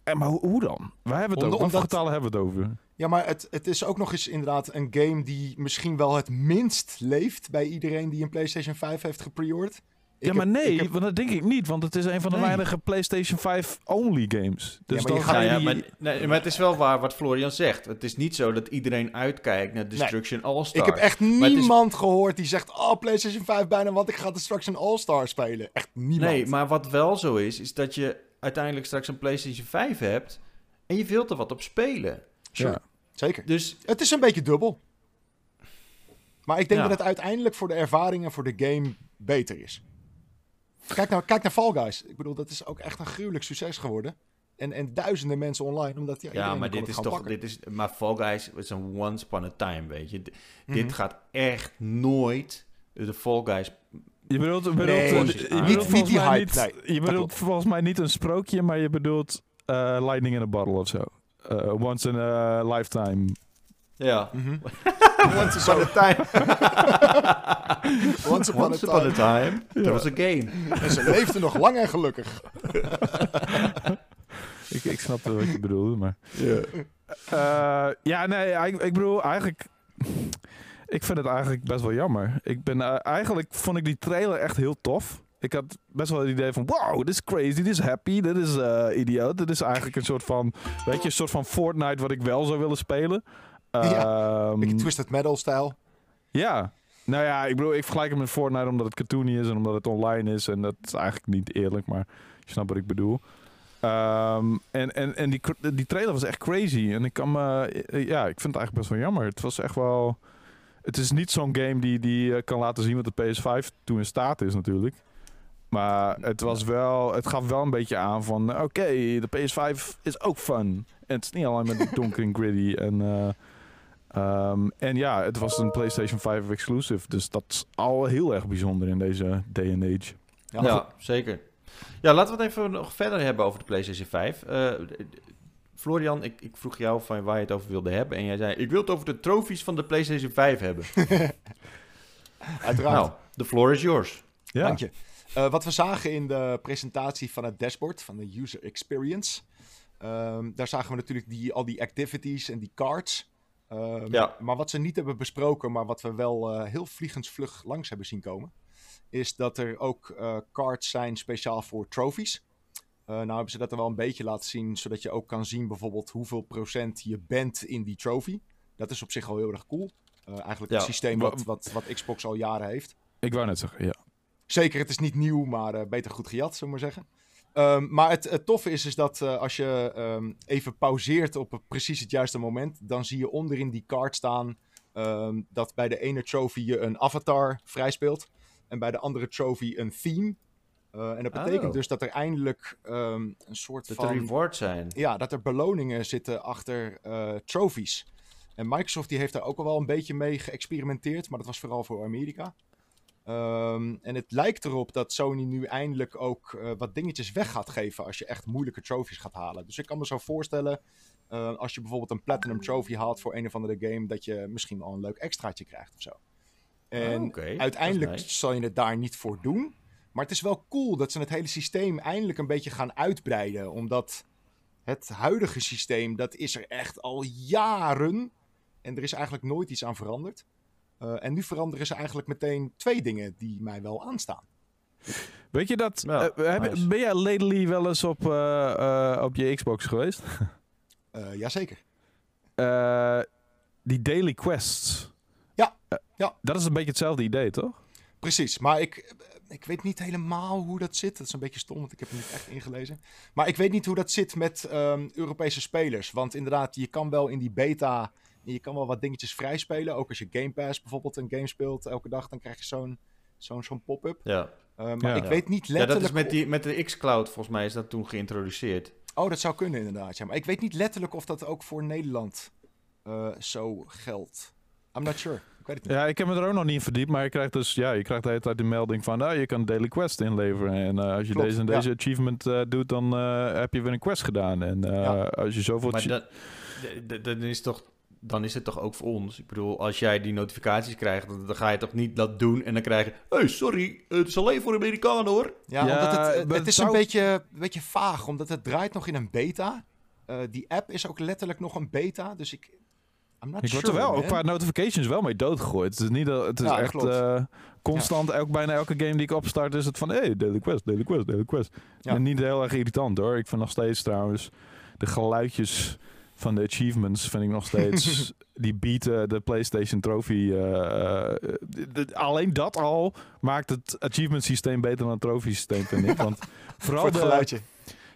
Speaker 3: Eh, maar hoe, hoe dan? Wij hebben het
Speaker 2: Om-
Speaker 3: over.
Speaker 2: Omdat-
Speaker 3: getallen hebben we het over?
Speaker 2: Ja, maar het, het is ook nog eens inderdaad een game die misschien wel het minst leeft bij iedereen die een PlayStation 5 heeft gepreord.
Speaker 3: Ja, maar nee,
Speaker 2: heb-
Speaker 3: want dat denk ik niet. Want het is een van de
Speaker 1: Nee.
Speaker 3: weinige PlayStation 5 only games. Dus
Speaker 2: maar je
Speaker 3: dan
Speaker 2: gaat-
Speaker 3: ga je
Speaker 1: Ja, ja,
Speaker 3: die...
Speaker 1: maar, nee, maar het is wel waar wat Florian zegt. Het is niet zo dat iedereen uitkijkt naar Destruction All-Star.
Speaker 2: ik heb echt
Speaker 1: Maar is-
Speaker 2: niemand gehoord die zegt: Oh, PlayStation 5 bijna, want ik ga Destruction All-Star spelen. Echt niemand.
Speaker 1: Nee, maar wat wel zo is, is dat je uiteindelijk straks een PlayStation 5 hebt en je wilt er wat op spelen.
Speaker 2: Sure.
Speaker 3: Ja.
Speaker 2: Zeker.
Speaker 1: Dus
Speaker 2: Het is een beetje dubbel. Maar ik denk
Speaker 1: Ja.
Speaker 2: dat het uiteindelijk voor de ervaring en voor de game beter is. Kijk, nou, kijk naar Fall Guys. Ik bedoel, dat is ook echt een gruwelijk succes geworden. En, en duizenden mensen online, omdat ja,
Speaker 1: Ja, maar dit is toch.
Speaker 2: pakken.
Speaker 1: Dit is, maar Fall Guys is een once upon a time, weet je. D-
Speaker 2: Mhm.
Speaker 1: Dit gaat echt nooit de Fall Guys.
Speaker 3: Je bedoelt, je bedoelt,
Speaker 2: Nee,
Speaker 1: niet-
Speaker 3: je
Speaker 1: niet-
Speaker 3: bedoelt
Speaker 2: niet
Speaker 3: volgens
Speaker 2: die
Speaker 3: mij
Speaker 2: hype,
Speaker 3: niet,
Speaker 2: nee,
Speaker 3: je bedoelt volgens mij niet een sprookje, maar je bedoelt eh, lightning in a bottle of zo. Eh, once in a lifetime.
Speaker 1: Ja.
Speaker 2: Mhm.
Speaker 1: once upon a time.
Speaker 2: Once upon
Speaker 1: once
Speaker 2: a
Speaker 1: upon a time. There was a game.
Speaker 2: En ze leefden nog lang en gelukkig.
Speaker 3: Ik, ik snap wel wat je bedoelt, maar... Eh, ja, nee, ik, ik bedoel, eigenlijk... Ik vind het eigenlijk best wel jammer. Ik ben, eh, eigenlijk vond ik die trailer echt heel tof. Ik had best wel het idee van, wow, dit is crazy, dit is happy, dit is eh idioot. Dit is eigenlijk een soort van, weet je, een soort van Fortnite wat ik wel zou willen spelen. Ehm,
Speaker 2: Beetje Twisted Metal-stijl.
Speaker 3: ja. Nou ja, ik bedoel, ik vergelijk het met Fortnite omdat het cartoony is en omdat het online is. En dat is eigenlijk niet eerlijk, maar je snapt wat ik bedoel. Ehm, en en, en die, die trailer was echt crazy. En ik kan me, ja, ik vind het eigenlijk best wel jammer. Het was echt wel. Het is niet zo'n game die, die kan laten zien wat de PS5 toen in staat is, natuurlijk. Maar het was wel, het gaf wel een beetje aan van, oké, de PS5 is ook fun. En het is niet alleen maar donker en gritty. En, eh, ehm, en ja, het was een PlayStation 5 exclusive. Dus dat is al heel erg bijzonder in deze day and age.
Speaker 2: Ja,
Speaker 1: Ja, zeker. Ja, laten we het even nog verder hebben over de PlayStation 5. Eh, Florian, ik, ik vroeg jou van waar je het over wilde hebben. En jij zei, ik wil het over de trofies van de PlayStation 5 hebben.
Speaker 2: Uiteraard.
Speaker 1: Nou, the floor is yours.
Speaker 3: Ja,
Speaker 2: Dank je. Eh, wat we zagen in de presentatie van het dashboard, van de user experience. ehm, daar zagen we natuurlijk die, al die activities en die cards. Ehm,
Speaker 1: Ja.
Speaker 2: Maar wat ze niet hebben besproken, maar wat we wel eh, heel vliegensvlug langs hebben zien komen. Is dat er ook eh, cards zijn speciaal voor trophies. Eh, nou hebben ze dat er wel een beetje laten zien, zodat je ook kan zien bijvoorbeeld hoeveel procent je bent in die trophy. Dat is op zich al heel erg cool. Eh, eigenlijk
Speaker 1: Ja.
Speaker 2: een systeem
Speaker 3: Wa-
Speaker 2: wat, wat, wat Xbox al jaren heeft.
Speaker 3: ik wou net zeggen, ja.
Speaker 2: Zeker, het is niet nieuw, maar eh, beter goed gejat, zullen we maar zeggen. Ehm, maar het, het toffe is, is dat eh, als je ehm, even pauzeert op precies het juiste moment, dan zie je onderin die card staan ehm, dat bij de ene trophy je een avatar vrijspeelt en bij de andere trophy een theme. Eh, en dat betekent
Speaker 1: Oh.
Speaker 2: dus dat er eindelijk een soort
Speaker 1: Dat
Speaker 2: van...
Speaker 1: er rewards zijn.
Speaker 2: Ja, dat er beloningen zitten achter eh trophies. En Microsoft die heeft daar ook al wel een beetje mee geëxperimenteerd, maar dat was vooral voor Amerika. Ehm, en het lijkt erop dat Sony nu eindelijk ook eh, wat dingetjes weg gaat geven als je echt moeilijke trophies gaat halen. Dus ik kan me zo voorstellen, eh, als je bijvoorbeeld een Platinum Trophy haalt voor een of andere game, dat je misschien al een leuk extraatje krijgt of zo. En
Speaker 1: Oh. Dat is
Speaker 2: uiteindelijk
Speaker 1: nice.
Speaker 2: zal je het daar niet voor doen. Maar het is wel cool dat ze het hele systeem eindelijk een beetje gaan uitbreiden. Omdat het huidige systeem, dat is er echt al jaren. En er is eigenlijk nooit iets aan veranderd. Eh, en nu veranderen ze eigenlijk meteen twee dingen die mij wel aanstaan.
Speaker 3: Weet je dat,
Speaker 1: Ja,
Speaker 3: eh, heb-
Speaker 1: nice.
Speaker 3: ben jij lately wel eens op, eh, eh, op je Xbox geweest?
Speaker 2: Eh jazeker.
Speaker 3: Eh, die daily quests.
Speaker 2: Ja, ja.
Speaker 3: Dat is een beetje hetzelfde idee, toch?
Speaker 2: Precies, maar ik, ik weet niet helemaal hoe dat zit. Dat is een beetje stom, want ik heb er niet echt ingelezen. Maar ik weet niet hoe dat zit met ehm, Europese spelers. Want inderdaad, je kan wel in die beta... Je kan wel wat dingetjes vrijspelen. Ook als je Game Pass bijvoorbeeld een game speelt elke dag... dan krijg je zo'n zo'n zo'n pop-up.
Speaker 1: Ja.
Speaker 2: Eh, maar
Speaker 3: Ja.
Speaker 2: ik weet niet
Speaker 1: ja,
Speaker 2: letterlijk...
Speaker 1: dat is met, die, met de xCloud volgens mij is dat toen geïntroduceerd.
Speaker 2: Oh, dat zou kunnen inderdaad. Ja. Maar ik weet niet letterlijk of dat ook voor Nederland eh, zo geldt. I'm not sure. Ik weet het niet.
Speaker 3: Ja, ik heb me er ook nog niet in verdiept, maar je krijgt dus, ja, je krijgt de hele tijd de melding van, nou, je kan een daily quest inleveren. En eh, als je
Speaker 2: Klopt,
Speaker 3: deze en
Speaker 2: ja.
Speaker 3: deze achievement eh, doet, dan eh, heb je weer een quest gedaan. En eh,
Speaker 2: Ja.
Speaker 3: als je zoveel...
Speaker 1: Maar dat, d- d- dan, is toch, dan is het toch ook voor ons. Ik bedoel, als jij die notificaties krijgt, dan, dan ga je toch niet dat doen en dan krijg je... hey, sorry, het is alleen voor Amerikanen hoor.
Speaker 2: Ja,
Speaker 3: Ja,
Speaker 2: omdat het,
Speaker 3: maar
Speaker 2: het, is
Speaker 3: zou-
Speaker 2: een, beetje, een beetje vaag, omdat het draait nog in een beta. Eh, die app is ook letterlijk nog een beta, dus ik... I'm not
Speaker 3: ik word
Speaker 2: sure,
Speaker 3: er wel
Speaker 2: man.
Speaker 3: ook qua notifications wel mee doodgegooid. Het is niet dat het is
Speaker 2: Ja,
Speaker 3: echt eh, constant. Elk, bijna elke game die ik opstart is het van hey, daily quest, daily quest, daily quest.
Speaker 2: Ja.
Speaker 3: En niet heel erg irritant hoor. Ik vind nog steeds trouwens de geluidjes van de achievements vind ik nog steeds die beaten de PlayStation Trophy. eh, eh, de- alleen dat al maakt het achievement systeem beter dan het trophy systeem vind ik. Want
Speaker 2: Voor
Speaker 3: vooral
Speaker 2: het
Speaker 3: de,
Speaker 2: geluidje.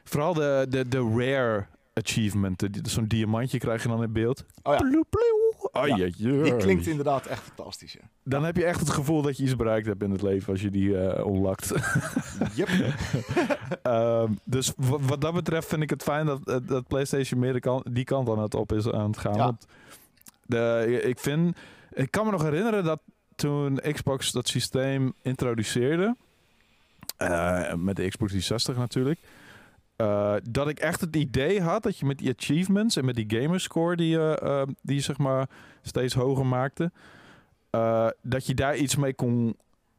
Speaker 3: vooral de, de, de rare achievement, zo'n diamantje krijg je dan in beeld.
Speaker 2: Oh ja.
Speaker 3: Ploe, ploe. Oh,
Speaker 2: Ja,
Speaker 3: jeetje.
Speaker 2: Die klinkt inderdaad echt fantastisch. Ja.
Speaker 3: Dan heb je echt het gevoel dat je iets bereikt hebt in het leven als je die eh onlakt.
Speaker 2: Yep.
Speaker 3: Ehm, dus wa- wat dat betreft vind ik het fijn dat, eh, dat PlayStation meer kant, die kant aan het op is aan het gaan.
Speaker 2: Ja.
Speaker 3: Want de, ik vind, ik kan me nog herinneren dat toen Xbox dat systeem introduceerde, eh, met de Xbox 360 natuurlijk, eh, dat ik echt het idee had dat je met die achievements en met die gamerscore die je, eh, die je zeg maar steeds hoger maakte, eh, dat je daar iets mee kon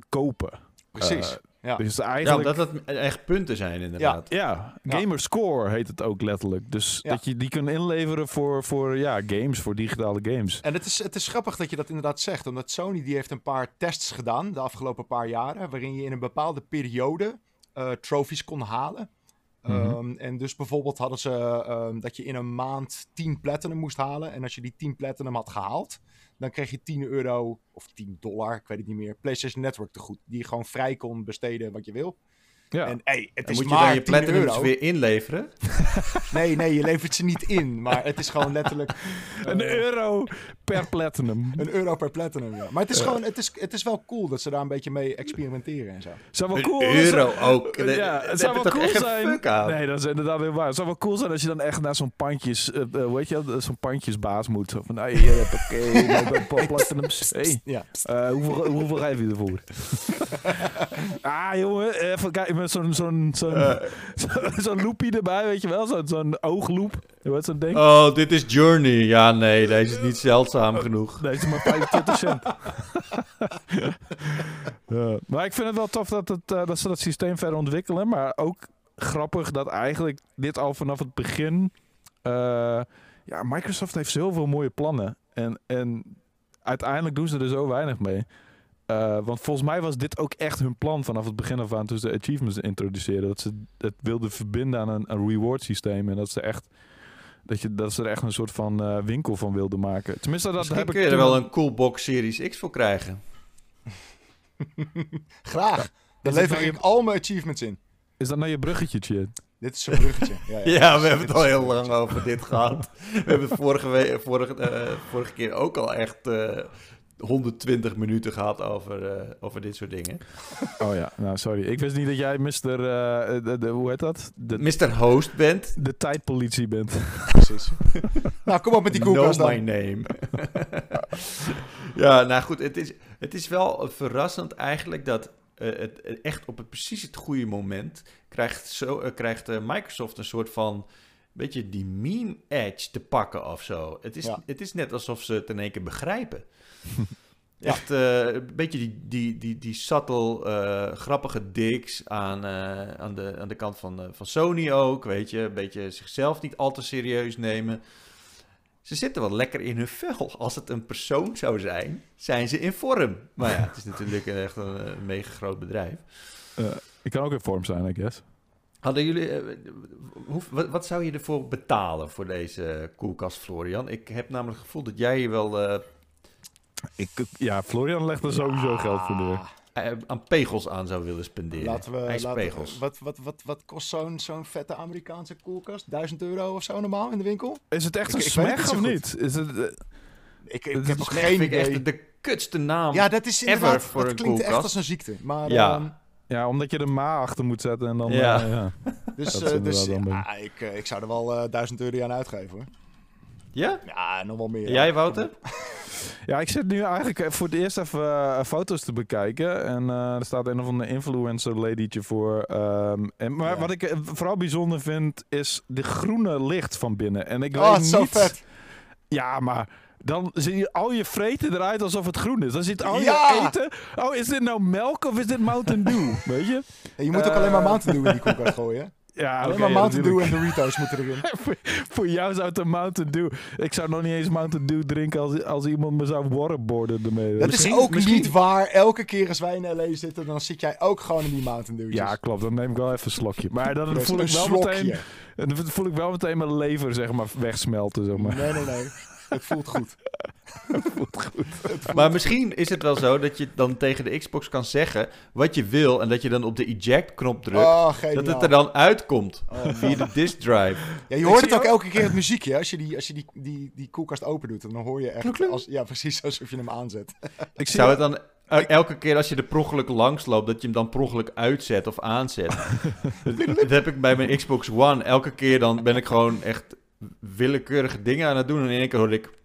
Speaker 3: kopen.
Speaker 2: Precies.
Speaker 3: Eh,
Speaker 2: ja.
Speaker 3: Dus
Speaker 1: Ja,
Speaker 3: eigenlijk...
Speaker 1: omdat het echt punten zijn inderdaad.
Speaker 3: Ja,
Speaker 2: Ja.
Speaker 3: Gamerscore heet het ook letterlijk. Dus
Speaker 2: Ja.
Speaker 3: dat je die kunt inleveren voor, voor ja, games, voor digitale games.
Speaker 2: En het is, het is grappig dat je dat inderdaad zegt, omdat Sony die heeft een paar tests gedaan de afgelopen paar jaren, waarin je in een bepaalde periode eh trophies kon halen.
Speaker 3: Mhm.
Speaker 2: Ehm, en dus bijvoorbeeld hadden ze ehm, dat je in een maand 10 platinum moest halen. En als je die 10 platinum had gehaald, dan kreeg je 10 euro of 10 dollar, ik weet het niet meer, PlayStation Network te goed. Die je gewoon vrij kon besteden wat je wil.
Speaker 3: Ja.
Speaker 2: En hey, het
Speaker 1: En
Speaker 2: is
Speaker 1: moet je
Speaker 2: maar
Speaker 1: dan je
Speaker 2: 10
Speaker 1: platinums weer inleveren?
Speaker 2: Nee, nee, je levert ze niet in. Maar het is gewoon letterlijk
Speaker 3: een
Speaker 2: eh,
Speaker 3: euro per platinum.
Speaker 2: Een euro per platinum, ja. Maar het is gewoon, het is, het is wel cool dat ze daar een beetje mee experimenteren en zo.
Speaker 3: Zou wel
Speaker 1: Een
Speaker 3: cool
Speaker 1: euro ook.
Speaker 3: Ja, het zou wel cool zijn. Nee, dat is inderdaad heel waar. Het zou wel cool zijn als je dan echt naar zo'n pandjes, eh, eh, hoe heet je, zo'n pandjesbaas moet. Van, nou, hier heb ik eh, ik ben platinums. Hey,
Speaker 2: Ja.
Speaker 3: eh, hoeveel, hoeveel geef je ervoor? ah, jongen, even kijken met zo'n zo'n zo'n
Speaker 1: Eh,
Speaker 3: zo- zo'n loopie erbij, weet je wel? Zo'n zo'n oogloop. Heet zo'n ding?
Speaker 1: oh, dit is Journey. Ja, nee, deze is niet zeldzaam genoeg.
Speaker 3: Deze maar 25 cent. Ja, maar ik vind het wel tof dat, het, eh, dat ze dat systeem verder ontwikkelen. Maar ook grappig dat eigenlijk dit al vanaf het begin... eh, ja, Microsoft heeft zoveel mooie plannen. En, en uiteindelijk doen ze er zo weinig mee. Eh, want volgens mij was dit ook echt hun plan vanaf het begin af aan... toen ze de achievements introduceerden. Dat ze het wilden verbinden aan een, een reward systeem. En dat ze echt... Dat, je, dat ze er echt een soort van eh, winkel van wilden maken. Tenminste, dat
Speaker 1: Misschien
Speaker 3: heb ik
Speaker 1: kun je er
Speaker 3: toen-
Speaker 1: wel een cool box Series X voor krijgen.
Speaker 2: Graag. Dan lever
Speaker 3: nou
Speaker 2: ik
Speaker 3: je-
Speaker 2: al mijn achievements in.
Speaker 3: Is dat nou je bruggetje, shit?
Speaker 2: Dit is zo'n bruggetje. Ja, ja.
Speaker 1: Ja, we hebben het al heel lang over dit gehad. We hebben het vorige, we- vorige, eh, vorige keer ook al echt eh 120 minuten gehad over, eh, over dit soort dingen.
Speaker 3: Oh ja, nou sorry. Ik wist niet dat jij Mr. eh, de, de- hoe heet dat? De,
Speaker 1: Mr. Host bent.
Speaker 3: de tijdpolitie bent.
Speaker 2: Precies. nou, kom op met die koelkast
Speaker 1: Know
Speaker 2: dan.
Speaker 1: my name. ja, nou goed, het is, het is wel verrassend eigenlijk dat eh, het echt op het precies het goede moment krijgt, zo, krijgt Microsoft een soort van beetje die meme edge te pakken of zo. Het is,
Speaker 2: Ja.
Speaker 1: het is net alsof ze het in één keer begrijpen.
Speaker 2: Ja.
Speaker 1: Echt eh, een beetje die, die, die, die subtle, eh, grappige digs aan, eh, aan, de, aan de kant van, van Sony ook, weet je. Een beetje zichzelf niet al te serieus nemen. Ze zitten wel lekker in hun vel. Als het een persoon zou zijn, zijn ze in vorm. Maar ja, het is natuurlijk echt een, eh, mega groot bedrijf.
Speaker 3: Ik kan ook in vorm zijn, I guess.
Speaker 1: Hadden jullie, hoe, wat, wat zou je ervoor betalen voor deze koelkast, Florian? Ik heb namelijk het gevoel dat jij hier wel
Speaker 3: Ik, ja, Florian legt er sowieso geld voor neer.
Speaker 1: eh, aan pegels aan zou willen spenderen.
Speaker 2: Laten we, laten
Speaker 1: IJspegels.
Speaker 2: we, wat, wat, wat, wat kost zo'n zo'n vette Amerikaanse koelkast? 1000 euro of zo normaal in de winkel?
Speaker 3: Is het echt
Speaker 2: Ik-
Speaker 3: een
Speaker 2: het
Speaker 3: of niet? Is het, eh,
Speaker 2: Ik, ik heb
Speaker 1: Smeg
Speaker 2: geen idee.
Speaker 1: echt de kutste naam.
Speaker 2: Ja, dat is
Speaker 1: ever
Speaker 2: inderdaad,
Speaker 1: voor
Speaker 2: dat
Speaker 1: een
Speaker 2: klinkt echt als een ziekte. Maar,
Speaker 1: Ja.
Speaker 2: ehm,
Speaker 3: ja, omdat je de ma achter moet zetten en dan...
Speaker 1: Ja.
Speaker 3: eh, ja.
Speaker 2: dus,
Speaker 3: Dat is
Speaker 2: eh, dus ja, ik, ik zou er wel eh 1000 euro aan uitgeven hoor.
Speaker 1: Ja?
Speaker 2: Ja, nog wel meer.
Speaker 1: En Jij, Wouter?
Speaker 3: Ja, ik zit nu eigenlijk eh, voor het eerst even eh, foto's te bekijken. En eh, er staat een of ander influencer ladytje voor. ehm, en, maar
Speaker 2: Ja.
Speaker 3: wat ik vooral bijzonder vind, is de groene licht van binnen. En ik
Speaker 2: Oh,
Speaker 3: weet
Speaker 2: zo
Speaker 3: niet...
Speaker 2: vet.
Speaker 3: Ja, maar dan zie je al je vreten eruit alsof het groen is. Dan ziet al je
Speaker 2: Ja!
Speaker 3: eten... Oh, is dit nou melk of is dit Mountain Dew? Weet je?
Speaker 2: En je moet ook alleen maar Mountain Dew in die koelkast gooien.
Speaker 3: Ja,
Speaker 2: Alleen maar
Speaker 3: ja,
Speaker 2: Mountain Dew en Doritos moeten erin.
Speaker 3: voor, voor jou zou het een Mountain Dew... Ik zou nog niet eens Mountain Dew drinken als, als iemand me zou waterboarden ermee.
Speaker 2: Dat
Speaker 1: Misschien-
Speaker 2: is ook
Speaker 1: misschien-
Speaker 2: niet waar. Elke keer als wij in LA zitten, dan zit jij ook gewoon in die Mountain Dew's.
Speaker 3: Ja, klopt. Dan neem ik wel even een slokje. Maar dan voel ik wel
Speaker 2: slokje.
Speaker 3: meteen... Dan voel ik wel meteen mijn lever, zeg maar, wegsmelten, zeg maar.
Speaker 2: Nee, nee, nee. Het voelt goed.
Speaker 3: Voelt goed.
Speaker 1: Maar misschien is het wel zo dat je dan tegen de Xbox kan zeggen wat je wil. En dat je dan op de eject-knop drukt.
Speaker 2: Oh,
Speaker 1: dat het er dan uitkomt.
Speaker 2: Oh.
Speaker 1: Via de disk drive.
Speaker 2: Ja, je hoort het ook
Speaker 3: ook-
Speaker 2: elke keer het muziekje. hè, Als je die, als je die, die, die koelkast open doet, dan hoor je echt...
Speaker 1: Kluk, kluk.
Speaker 2: Als, ja, precies alsof je hem aanzet.
Speaker 3: Ik zie
Speaker 1: Zou het dan eh, elke keer als je er per ongeluk langs loopt, dat je hem dan per ongeluk uitzet of aanzet? dat heb ik bij mijn Xbox One. Elke keer dan ben ik gewoon echt willekeurige dingen aan het doen. En in één keer hoor ik...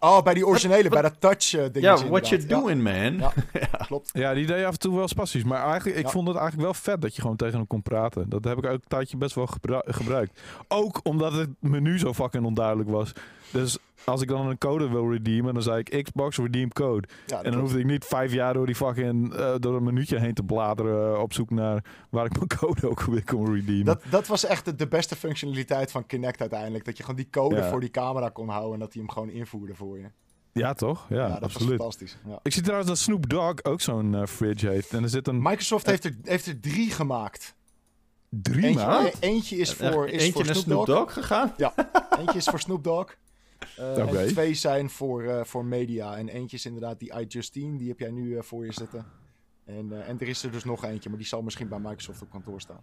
Speaker 2: Oh, bij die originele, bij dat touch eh dingetje
Speaker 1: Ja, what you doing, man?
Speaker 2: Ja. Ja, klopt.
Speaker 3: Ja, die deed af en toe wel spastisch. Maar eigenlijk, ik
Speaker 2: Ja.
Speaker 3: vond het eigenlijk wel vet dat je gewoon tegen hem kon praten. Dat heb ik ook een tijdje best wel gebru- gebruikt. Ook omdat het menu zo fucking onduidelijk was. Dus als ik dan een code wil redeemen, dan zei ik Xbox redeem code.
Speaker 2: Ja,
Speaker 3: En dan hoefde ik niet vijf jaar door die fucking eh, door een minuutje heen te bladeren eh, op zoek naar waar ik mijn code ook weer kon redeemen.
Speaker 2: Dat, dat was echt de, de beste functionaliteit van Kinect uiteindelijk. Dat je gewoon die code
Speaker 3: Ja.
Speaker 2: voor die camera kon houden en dat hij hem gewoon invoerde voor je.
Speaker 3: Ja, toch? Ja,
Speaker 2: Ja, dat was
Speaker 3: absoluut.
Speaker 2: fantastisch. Ja.
Speaker 3: Ik zie trouwens dat Snoop Dogg ook zo'n eh, fridge heeft. En er zit een
Speaker 2: Microsoft heeft er, heeft er drie gemaakt.
Speaker 3: drie
Speaker 2: Eentje, e- eentje is voor, is
Speaker 1: Eentje
Speaker 2: voor Snoop
Speaker 1: Snoop
Speaker 2: Dogg.
Speaker 1: Dogg gegaan?
Speaker 2: Eentje is voor Snoop Dogg. En twee zijn voor, eh, voor media. En eentje is inderdaad die iJustine. Die heb jij nu eh, voor je zitten. En, en er is er dus nog eentje. Maar die zal misschien bij Microsoft op kantoor staan.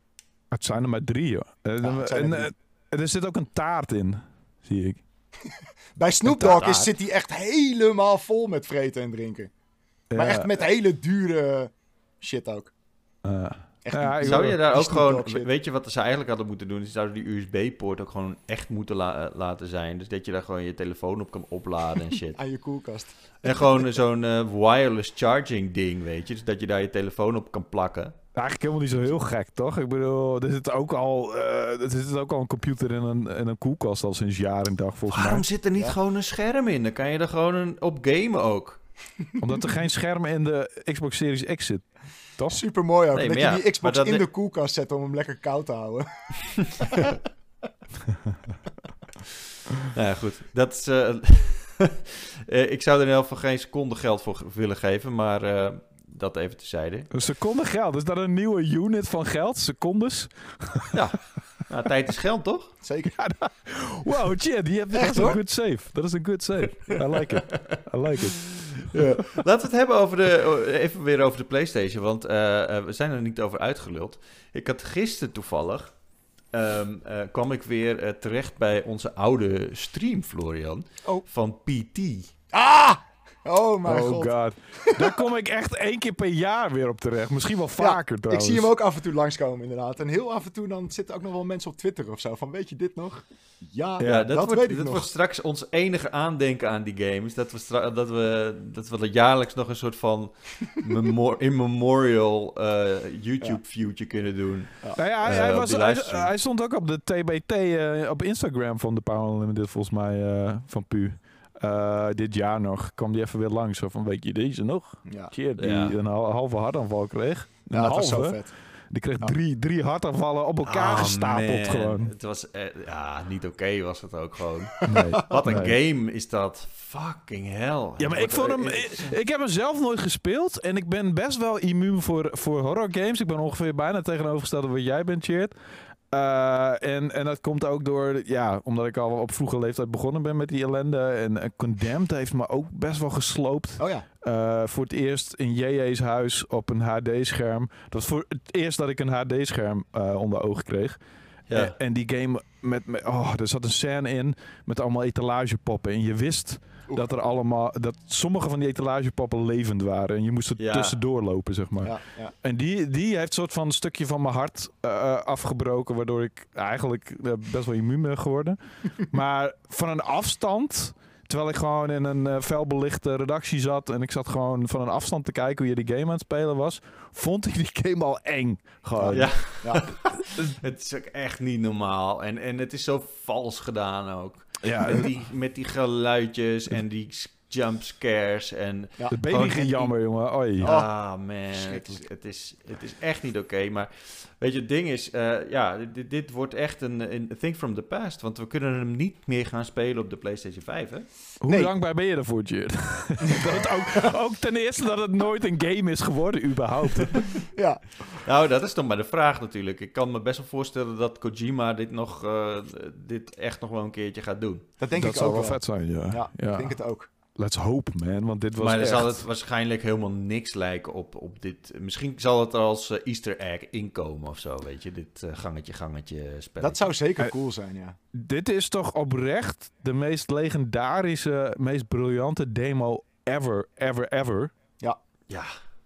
Speaker 3: Het zijn er maar drie, joh. En,
Speaker 2: Ja, er drie.
Speaker 3: zit ook een taart in, zie ik.
Speaker 2: Bij Snoop Dogg is, zit hij echt helemaal vol met vreten en drinken. Maar echt met hele dure shit ook.
Speaker 3: Eh,
Speaker 2: Echt
Speaker 3: Ja,
Speaker 1: Zou je daar ook gewoon... Weet je wat ze eigenlijk hadden moeten doen? Ze zouden die USB-poort ook gewoon echt moeten la- eh, laten zijn. Dus dat je daar gewoon je telefoon op kan opladen en shit.
Speaker 2: aan je koelkast.
Speaker 1: En gewoon zo'n eh, wireless charging ding, weet je. Dus dat je daar je telefoon op kan plakken.
Speaker 3: eigenlijk helemaal niet zo heel gek, toch? Ik bedoel, er zit ook al, eh, er zit ook al een computer in een, in een koelkast al sinds jaar en dag, volgens
Speaker 1: Waarom
Speaker 3: mij.
Speaker 1: zit er niet
Speaker 2: Ja.
Speaker 1: gewoon een scherm in? Dan kan je er gewoon een, op gamen ook.
Speaker 3: Omdat er geen scherm in de Xbox Series X zit. Toch?
Speaker 2: Super mooi ook.
Speaker 1: Nee,
Speaker 2: dat je
Speaker 1: ja,
Speaker 2: die Xbox
Speaker 1: dat-
Speaker 2: in de koelkast zet om hem lekker koud te houden.
Speaker 1: Nou ja, goed. Dat is... eh, eh, ik zou er in ieder geval geen seconde geld voor willen geven, maar eh, dat even tezijde.
Speaker 3: Een seconde geld. Is dat een nieuwe unit van geld? Secondes?
Speaker 1: Nou, tijd is geld, toch?
Speaker 2: Zeker.
Speaker 3: Wow, shit, die hebt
Speaker 2: Echt,
Speaker 3: echt een good save. Dat is een good save. I like it. I like it.
Speaker 1: Laten we het hebben over de, even weer over de PlayStation, want eh, eh, we zijn er niet over uitgeluld. Ik had gisteren toevallig, ehm, eh, kwam ik weer terecht bij onze oude stream, Florian,
Speaker 2: Oh.
Speaker 1: van PT.
Speaker 2: Ah! Oh mijn
Speaker 3: oh
Speaker 2: god.
Speaker 3: god. Daar kom ik echt één keer per jaar weer op terecht. Misschien wel vaker
Speaker 2: Ik
Speaker 3: trouwens.
Speaker 2: zie hem ook af en toe langskomen inderdaad. En heel af en toe dan zitten ook nog wel mensen op Twitter of zo. Van weet je dit nog? Ja,
Speaker 1: Ja, dat,
Speaker 2: dat,
Speaker 1: wordt,
Speaker 2: weet ik
Speaker 1: dat
Speaker 2: nog.
Speaker 1: wordt straks ons enige aandenken aan die games. Dat we, dat we, dat we jaarlijks nog een soort van memor- in memorial eh, YouTube-viewtje kunnen doen.
Speaker 3: Nou ja, hij,
Speaker 1: Eh,
Speaker 3: hij
Speaker 1: op
Speaker 3: was, hij, hij stond ook op de TBT eh, op Instagram van de Power Unlimited volgens mij eh, van Pu. Eh, dit jaar nog kwam die even weer langs. Zo van, weet je deze nog?
Speaker 2: Ja,
Speaker 3: die
Speaker 1: Ja.
Speaker 3: een hal- halve hartaanval kreeg. Een
Speaker 2: ja dat was zo vet.
Speaker 3: Die kreeg drie, drie hartaanvallen op elkaar
Speaker 1: Ah,
Speaker 3: gestapeld
Speaker 1: man.
Speaker 3: gewoon.
Speaker 1: Het was, eh, ja, niet oké was het ook gewoon.
Speaker 3: Nee.
Speaker 1: Wat een
Speaker 3: Nee.
Speaker 1: game is dat. Fucking hell.
Speaker 3: Ja, maar ik vond hem. Ik, ik heb hem zelf nooit gespeeld. En ik ben best wel immuun voor, voor horror games. Ik ben ongeveer bijna tegenovergestelde wat jij bent, Cheert. Eh, en, en dat komt ook door, ja, omdat ik al op vroege leeftijd begonnen ben met die ellende. En Condemned heeft me ook best wel gesloopt.
Speaker 2: Oh ja.
Speaker 3: Eh, voor het eerst in JJ's huis op een HD-scherm. Dat was voor het eerst dat ik een HD-scherm eh onder ogen kreeg.
Speaker 1: Ja.
Speaker 3: En, en die game met, met oh, er zat een scène in met allemaal etalagepoppen. En je wist
Speaker 2: Oeh.
Speaker 3: dat er allemaal, dat sommige van die etalagepoppen levend waren. En je moest er
Speaker 1: Ja.
Speaker 3: tussendoor lopen, zeg maar.
Speaker 2: ja, ja.
Speaker 3: En die, die heeft een soort van een stukje van mijn hart eh, afgebroken. Waardoor ik eigenlijk eh, best wel immuun ben geworden. maar van een afstand. Terwijl ik gewoon in een eh felbelichte redactie zat. En ik zat gewoon van een afstand te kijken hoe je die game aan het spelen was. Vond ik die game al eng. Gewoon.
Speaker 1: Ja,
Speaker 2: ja.
Speaker 1: het is ook echt niet normaal. En, en het is zo vals gedaan ook.
Speaker 3: Ja,
Speaker 1: Met die, met die geluidjes en die jumpscares en...
Speaker 2: Ja.
Speaker 3: De baby ging jammer, jongen. Oei.
Speaker 1: Ah man, het is, het, is, het is echt niet oké. Maar weet je, het ding is, eh, ja, dit, dit wordt echt een, een thing from the past. Want we kunnen hem niet meer gaan spelen op de PlayStation 5, hè?
Speaker 3: Hoe
Speaker 2: Nee.
Speaker 3: dankbaar ben je ervoor, het ook, ook ten eerste dat het nooit een game is geworden, überhaupt.
Speaker 2: Ja,
Speaker 1: Nou, dat is dan maar de vraag natuurlijk. Ik kan me best wel voorstellen dat Kojima dit, nog, eh, dit echt nog wel een keertje gaat doen.
Speaker 2: dat denk
Speaker 3: dat
Speaker 2: ik
Speaker 3: zou
Speaker 2: ook
Speaker 3: wel
Speaker 2: wel.
Speaker 3: vet zijn, ja.
Speaker 2: Ja, ik denk het ook.
Speaker 3: Let's hope, man. Want dit was
Speaker 1: maar dan
Speaker 3: echt...
Speaker 1: zal het waarschijnlijk helemaal niks lijken op, op dit. Misschien zal het als eh, Easter egg inkomen of zo, weet je. Dit eh, gangetje, gangetje spel.
Speaker 2: Dat zou zeker cool zijn, ja.
Speaker 3: Dit is toch oprecht de meest legendarische, meest briljante demo ever, ever, ever.
Speaker 1: Ja,
Speaker 2: Ja,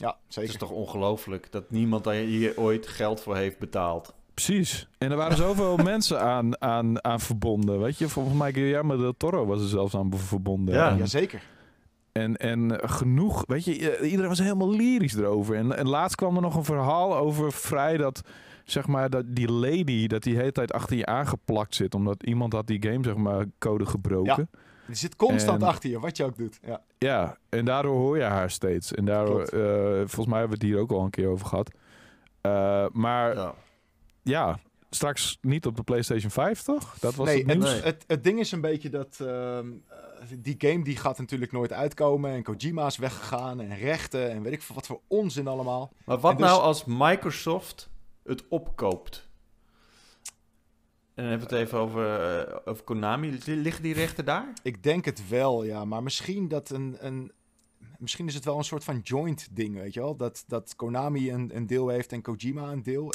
Speaker 1: het
Speaker 2: zeker.
Speaker 1: is toch ongelooflijk dat niemand daar hier ooit geld voor heeft betaald.
Speaker 3: Precies. En er waren zoveel mensen aan, aan, aan verbonden. Weet je, volgens mij Guillermo del Toro was er zelfs aan verbonden.
Speaker 1: Ja.
Speaker 3: En-
Speaker 2: Ja, zeker.
Speaker 3: En, en genoeg, weet je, iedereen was helemaal lyrisch erover. En, en laatst kwam er nog een verhaal over vrij dat, zeg maar, dat die lady, dat die hele tijd achter je aangeplakt zit. Omdat iemand had die game, zeg maar, code gebroken.
Speaker 2: Die zit constant
Speaker 3: En-
Speaker 2: achter je, wat je ook doet. Ja,
Speaker 3: Ja, en daardoor hoor je haar steeds. En daardoor, eh, volgens mij hebben we het hier ook al een keer over gehad. Eh, maar ja.
Speaker 1: Ja.
Speaker 3: straks niet op de PlayStation 5, toch? Dat was
Speaker 2: nee,
Speaker 3: het
Speaker 2: het, het, het ding is een beetje dat ehm, eh, die game die gaat natuurlijk nooit uitkomen. En Kojima is weggegaan en rechten en weet ik veel wat voor onzin allemaal.
Speaker 1: Maar wat
Speaker 2: dus-
Speaker 1: nou als Microsoft het opkoopt? En dan hebben we het even over, eh, over Konami. Liggen die rechten daar?
Speaker 2: Ik denk het wel, ja. Maar misschien dat een, een misschien is het wel een soort van joint ding, weet je wel? Dat, dat Konami een, een deel heeft en Kojima een deel.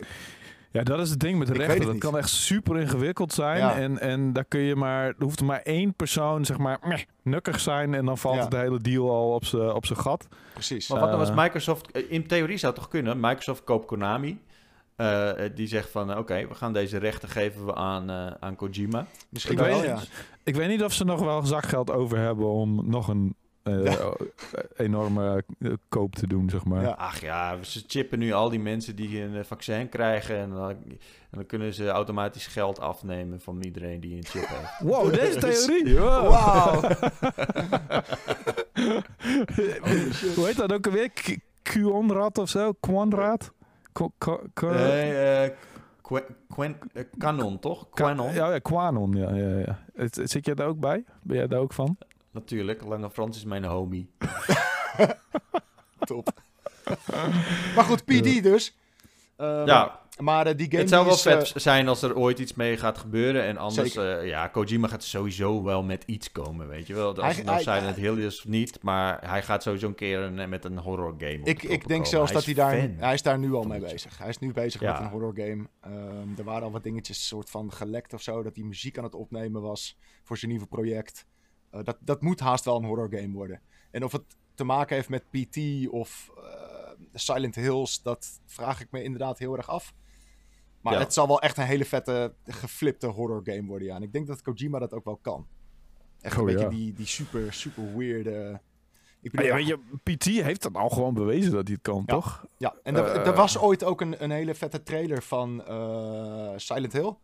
Speaker 3: Ja, dat is het ding met rechten.
Speaker 2: het
Speaker 3: Dat
Speaker 2: niet.
Speaker 3: kan echt super ingewikkeld zijn.
Speaker 2: Ja.
Speaker 3: En, en daar kun je maar, er hoeft maar één persoon, zeg maar, meh, nukkig zijn. En dan valt
Speaker 2: Ja.
Speaker 3: het hele deal al op zijn op gat.
Speaker 2: Precies.
Speaker 1: Maar wat nou
Speaker 3: Eh.
Speaker 1: als Microsoft... eh, In theorie zou het toch kunnen? Microsoft koopt Konami. Eh, die zegt van, oké, we gaan deze rechten geven we aan, eh, aan Kojima.
Speaker 2: Misschien
Speaker 3: ik
Speaker 2: wel,
Speaker 3: weet
Speaker 2: ja.
Speaker 3: Ik weet niet of ze nog wel zakgeld over hebben om nog een
Speaker 2: Ja.
Speaker 3: eh, enorme eh, koop te doen, zeg maar.
Speaker 2: Ja.
Speaker 1: Ach ja, ze chippen nu al die mensen die een vaccin krijgen. En dan, en dan kunnen ze automatisch geld afnemen van iedereen die een chip heeft.
Speaker 3: Wow, deze theorie!
Speaker 1: Ja.
Speaker 2: Wauw.
Speaker 3: Hoe heet dat ook alweer? Q- Quonrad of zo? Quonrad? Qu- qu- qu-
Speaker 1: Qu- Quen- eh, Canon, toch? Canon,
Speaker 3: Ja, ja, Quanon, ja. ja, ja. Zit jij daar ook bij? Ben jij daar ook van?
Speaker 1: Natuurlijk. Lange Frans is mijn homie.
Speaker 2: Top. maar goed, PD dus. Ehm,
Speaker 1: ja,
Speaker 2: Maar eh, die game
Speaker 1: het zou wel
Speaker 2: is,
Speaker 1: vet
Speaker 2: eh,
Speaker 1: zijn als er ooit iets mee gaat gebeuren. En anders, eh, ja, Kojima gaat sowieso wel met iets komen, weet je wel. Als
Speaker 2: Hij-
Speaker 1: het nou Silent Hill is of niet, maar hij gaat sowieso een keer een, met een horror game
Speaker 2: ik, ik denk
Speaker 1: komen.
Speaker 2: zelfs dat hij daar...
Speaker 1: fan.
Speaker 2: Hij is daar nu al mee bezig. Hij is nu bezig
Speaker 1: Ja.
Speaker 2: met een horror game. Ehm, er waren al wat dingetjes soort van gelekt of zo. Dat hij muziek aan het opnemen was voor zijn nieuwe project. Eh, dat, dat moet haast wel een horror game worden. En of het te maken heeft met PT of eh, Silent Hills... dat vraag ik me inderdaad heel erg af. Maar
Speaker 1: Ja.
Speaker 2: het zal wel echt een hele vette, geflipte horror game worden, ja. En ik denk dat Kojima dat ook wel kan. Echt een
Speaker 3: Oh,
Speaker 2: beetje
Speaker 3: ja.
Speaker 2: die, die super, super weirde... Ik
Speaker 3: Maar
Speaker 2: bedoel,
Speaker 3: ja, weet je, PT heeft dat al gewoon bewezen dat hij het kan,
Speaker 2: Ja.
Speaker 3: toch?
Speaker 2: Ja, en er,
Speaker 3: Eh,
Speaker 2: er was ooit ook een, een hele vette trailer van eh, Silent Hill.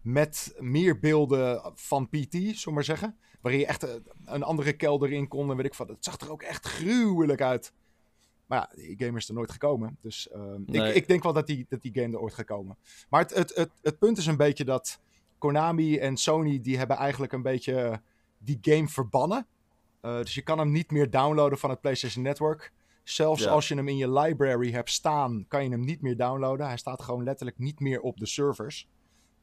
Speaker 2: Met meer beelden van PT, zullen we maar zeggen. Waarin je echt eh, een andere kelder in kon en weet ik wat. Het zag er ook echt gruwelijk uit. Maar ja, die game is er nooit gekomen. Dus ehm,
Speaker 1: Nee.
Speaker 2: ik, ik denk wel dat die, dat die game er ooit gaat komen. Maar het, het, het, het punt is een beetje dat Konami en Sony... die hebben eigenlijk een beetje die game verbannen. Eh, dus je kan hem niet meer downloaden van het PlayStation Network. Zelfs
Speaker 1: Ja.
Speaker 2: als je hem in je library hebt staan, kan je hem niet meer downloaden. Hij staat gewoon letterlijk niet meer op de servers.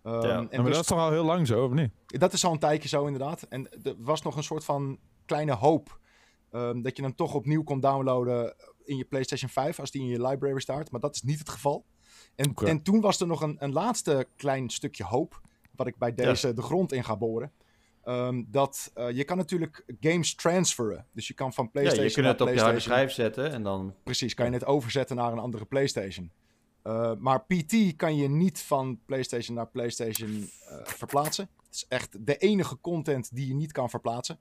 Speaker 2: Ehm,
Speaker 1: Ja.
Speaker 2: en
Speaker 3: Ja, maar
Speaker 2: dus-
Speaker 3: dat is toch al heel lang zo, of niet?
Speaker 2: dat is al een tijdje zo inderdaad. En er was nog een soort van kleine hoop ehm, dat je hem toch opnieuw kon downloaden in je PlayStation 5 als die in je library staat. Maar dat is niet het geval. En, en toen was er nog een, een laatste klein stukje hoop, wat ik bij deze de grond in ga boren. Ehm, dat eh, je kan natuurlijk games transferen. Dus je kan van
Speaker 1: Ja,
Speaker 2: PlayStation
Speaker 1: je kunt
Speaker 2: naar
Speaker 1: het op je harde schijf zetten en dan...
Speaker 2: Precies, kan je het overzetten naar een andere PlayStation. Eh, maar PT kan je niet van PlayStation naar PlayStation eh, verplaatsen. Het is echt de enige content die je niet kan verplaatsen.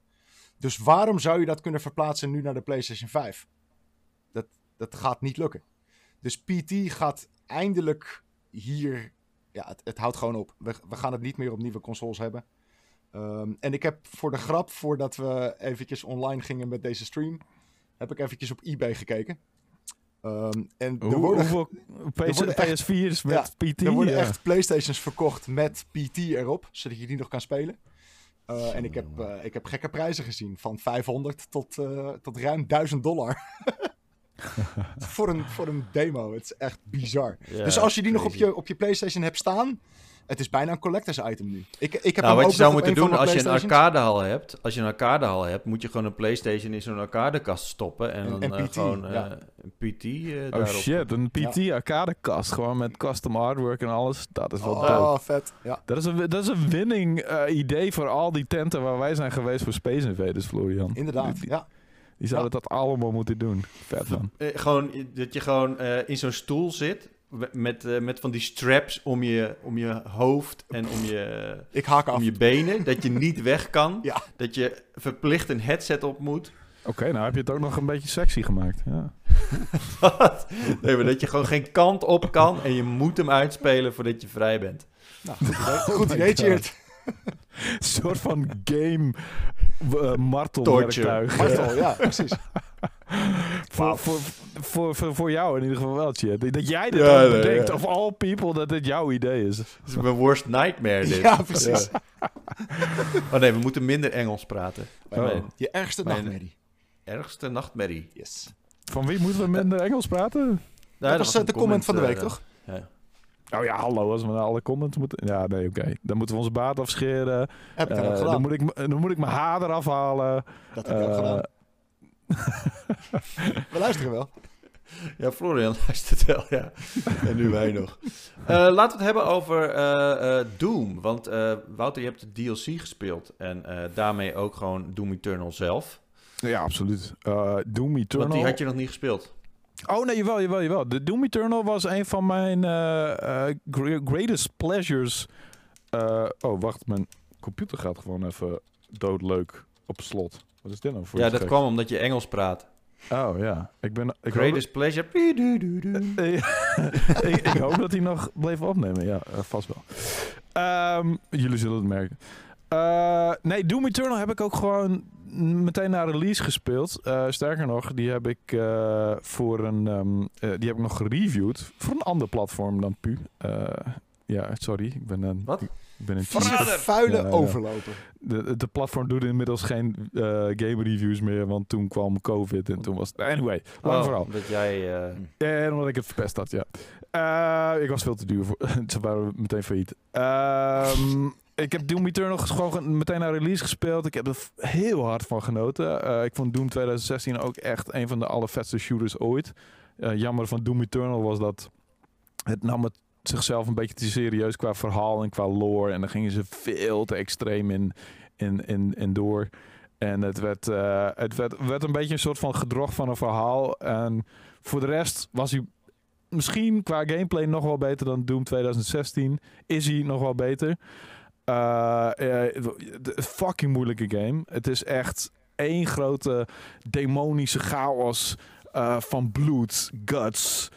Speaker 2: Dus waarom zou je dat kunnen verplaatsen nu naar de PlayStation 5? Dat, dat gaat niet lukken. Dus PT gaat eindelijk hier. Ja, het, het houdt gewoon op. We, we gaan het niet meer op nieuwe consoles hebben. Ehm, en ik heb voor de grap, voordat we eventjes online gingen met deze stream, heb ik eventjes op eBay gekeken. Ehm, en er worden,
Speaker 3: hoeveel
Speaker 2: worden echt-
Speaker 3: PS4's met PT?
Speaker 2: er worden
Speaker 3: Ja.
Speaker 2: echt Playstations verkocht met PT erop, zodat je die nog kan spelen. Eh, en ik heb, eh, ik heb gekke prijzen gezien, van 500 tot, eh, tot ruim 1000 dollar. voor, een, voor een demo, het is echt bizar.
Speaker 1: Ja,
Speaker 2: dus als je die nog op je, op je PlayStation hebt staan, het is bijna een collectors item nu. Ik, ik heb
Speaker 1: Nou,
Speaker 2: hem
Speaker 1: wat
Speaker 2: ook
Speaker 1: je zou moeten doen als je een arcadehal hebt, als je een arcadehal hebt, moet je gewoon een PlayStation in zo'n arcadekast stoppen en,
Speaker 2: En-
Speaker 1: dan eh,
Speaker 2: PT,
Speaker 1: gewoon eh,
Speaker 2: ja.
Speaker 1: een PT eh,
Speaker 3: Oh
Speaker 1: daarop.
Speaker 3: shit, een PT arcadekast. Gewoon met custom artwork en alles. Dat is wel dope.
Speaker 2: Oh, vet. Ja.
Speaker 3: Dat is een, dat is een winning idee voor al die tenten waar wij zijn geweest voor Space Invaders, Florian.
Speaker 2: Inderdaad,
Speaker 3: Die,
Speaker 2: ja.
Speaker 3: die zouden dat allemaal moeten doen. Vet man.
Speaker 1: Eh, gewoon dat je gewoon eh, in zo'n stoel zit met, eh, met van die straps om je, om je hoofd en om je,
Speaker 2: Ik haak af.
Speaker 1: om je benen, dat je niet weg kan,
Speaker 2: Ja.
Speaker 1: dat je verplicht een headset op moet.
Speaker 3: Oké, nou heb je het ook nog een beetje sexy gemaakt. Ja.
Speaker 1: Wat? nee, maar dat je gewoon geen kant op kan en je moet hem uitspelen voordat je vrij bent.
Speaker 2: Nou, goed idee. Tjeerd.
Speaker 3: Een soort van game uh, martel
Speaker 1: Torture.
Speaker 2: Martel, ja, precies.
Speaker 3: Voor, voor, voor, voor, voor jou in ieder geval wel, Chad. Dat jij dit
Speaker 1: Ja,
Speaker 3: ook
Speaker 1: nee,
Speaker 3: bedenkt,
Speaker 1: ja.
Speaker 3: of all people, dat dit jouw idee is.
Speaker 1: Het is mijn worst nightmare dit.
Speaker 2: Ja, precies.
Speaker 1: Oh nee, we moeten minder Engels praten.
Speaker 3: Oh.
Speaker 1: Mijn
Speaker 2: Je ergste
Speaker 1: Mijn-
Speaker 2: nachtmerrie.
Speaker 1: ergste nachtmerrie.
Speaker 2: Yes.
Speaker 3: Van wie moeten we minder Engels praten?
Speaker 1: Nou,
Speaker 2: dat was eh, de comment van de week,
Speaker 1: eh,
Speaker 2: toch?
Speaker 1: Ja.
Speaker 3: Oh ja, hallo, als we naar alle comments moeten... Ja, nee, oké. Dan moeten we onze baard afscheren.
Speaker 2: Heb ik
Speaker 3: Eh,
Speaker 2: dan ook
Speaker 3: dan,
Speaker 2: gedaan.
Speaker 3: moet ik, dan moet ik mijn haar eraf halen.
Speaker 2: Dat heb ik ook
Speaker 3: Eh,
Speaker 2: gedaan. We luisteren wel.
Speaker 1: Ja, Florian luistert wel, ja. En nu wij nog. Eh, laten we het hebben over eh, eh, Doom. Want Wouter, je hebt de DLC gespeeld. En daarmee ook gewoon Doom Eternal zelf.
Speaker 3: Ja, absoluut. Doom Eternal.
Speaker 1: Want die had je nog niet gespeeld.
Speaker 3: Oh nee, jawel, jawel, jawel. De Doom Eternal was een van mijn gre- greatest pleasures. Oh, wacht, mijn computer gaat gewoon even doodleuk op slot. Wat is dit nou voor
Speaker 1: Ja, dat kwam omdat je Engels praat.
Speaker 3: Oh ja, ik ben... Ik
Speaker 1: Greatest pleasure.
Speaker 3: Hoop, ik, ik hoop dat hij nog bleef opnemen. Ja, eh, vast wel. Ehm, jullie zullen het merken. Eh, nee, Doom Eternal heb ik ook gewoon meteen na release gespeeld. Eh, sterker nog, die heb ik voor een, ehm, eh, die heb ik nog gereviewd voor een ander platform dan Pu. Ja, sorry, ik ben een.
Speaker 1: Wat?
Speaker 3: Ik ben een
Speaker 1: Verrader!
Speaker 2: vuile
Speaker 3: Ja, ja.
Speaker 2: overloper.
Speaker 3: de, de platform doet inmiddels geen eh, game reviews meer, want toen kwam COVID en toen was het. Anyway, lang
Speaker 1: Oh,
Speaker 3: verhaal.
Speaker 1: Dat jij... eh,
Speaker 3: Ja, en omdat ik het verpest had, ja. Eh, ik was veel te duur voor. Ze waren meteen failliet. Ehm, ik heb Doom Eternal gewoon ge- meteen naar release gespeeld. Ik heb er heel hard van genoten. Eh, ik vond Doom 2016 ook echt een van de allervetste shooters ooit. Eh, jammer van Doom Eternal was dat het nam het zichzelf een beetje te serieus qua verhaal en qua lore. En dan gingen ze veel te extreem in, in, in, in door. En het werd, eh, het werd, werd een beetje een soort van gedrocht van een verhaal. En voor de rest was hij misschien qua gameplay nog wel beter dan Doom 2016. Is hij nog wel beter. De- fucking moeilijke game. Het is echt één grote demonische chaos van bloed, guts,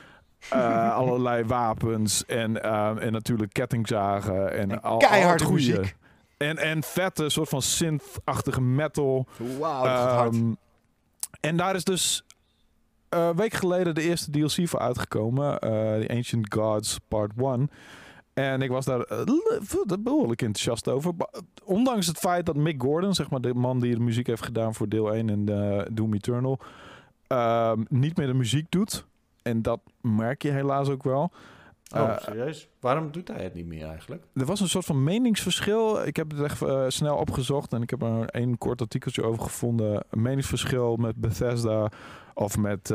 Speaker 3: eh, allerlei wapens en, eh, en natuurlijk kettingzagen en,
Speaker 2: En
Speaker 3: al, goede.
Speaker 2: muziek.
Speaker 3: En, en vette soort van synth-achtige metal.
Speaker 2: Wauw.
Speaker 3: Ehm, en daar is dus eh, een week geleden de eerste DLC voor uitgekomen. eh The Ancient Gods Part 1. En ik was daar eh, behoorlijk enthousiast over. Ondanks het feit dat Mick Gordon, zeg maar de man die de muziek heeft gedaan voor deel 1 en eh, Doom Eternal, ehm, niet meer de muziek doet. En dat merk je helaas ook wel.
Speaker 1: oh,
Speaker 3: Eh,
Speaker 1: serieus? Waarom doet hij het niet meer eigenlijk?
Speaker 3: er was een soort van meningsverschil. Ik heb het echt eh, snel opgezocht en ik heb er één kort artikeltje over gevonden. Een meningsverschil met Bethesda of met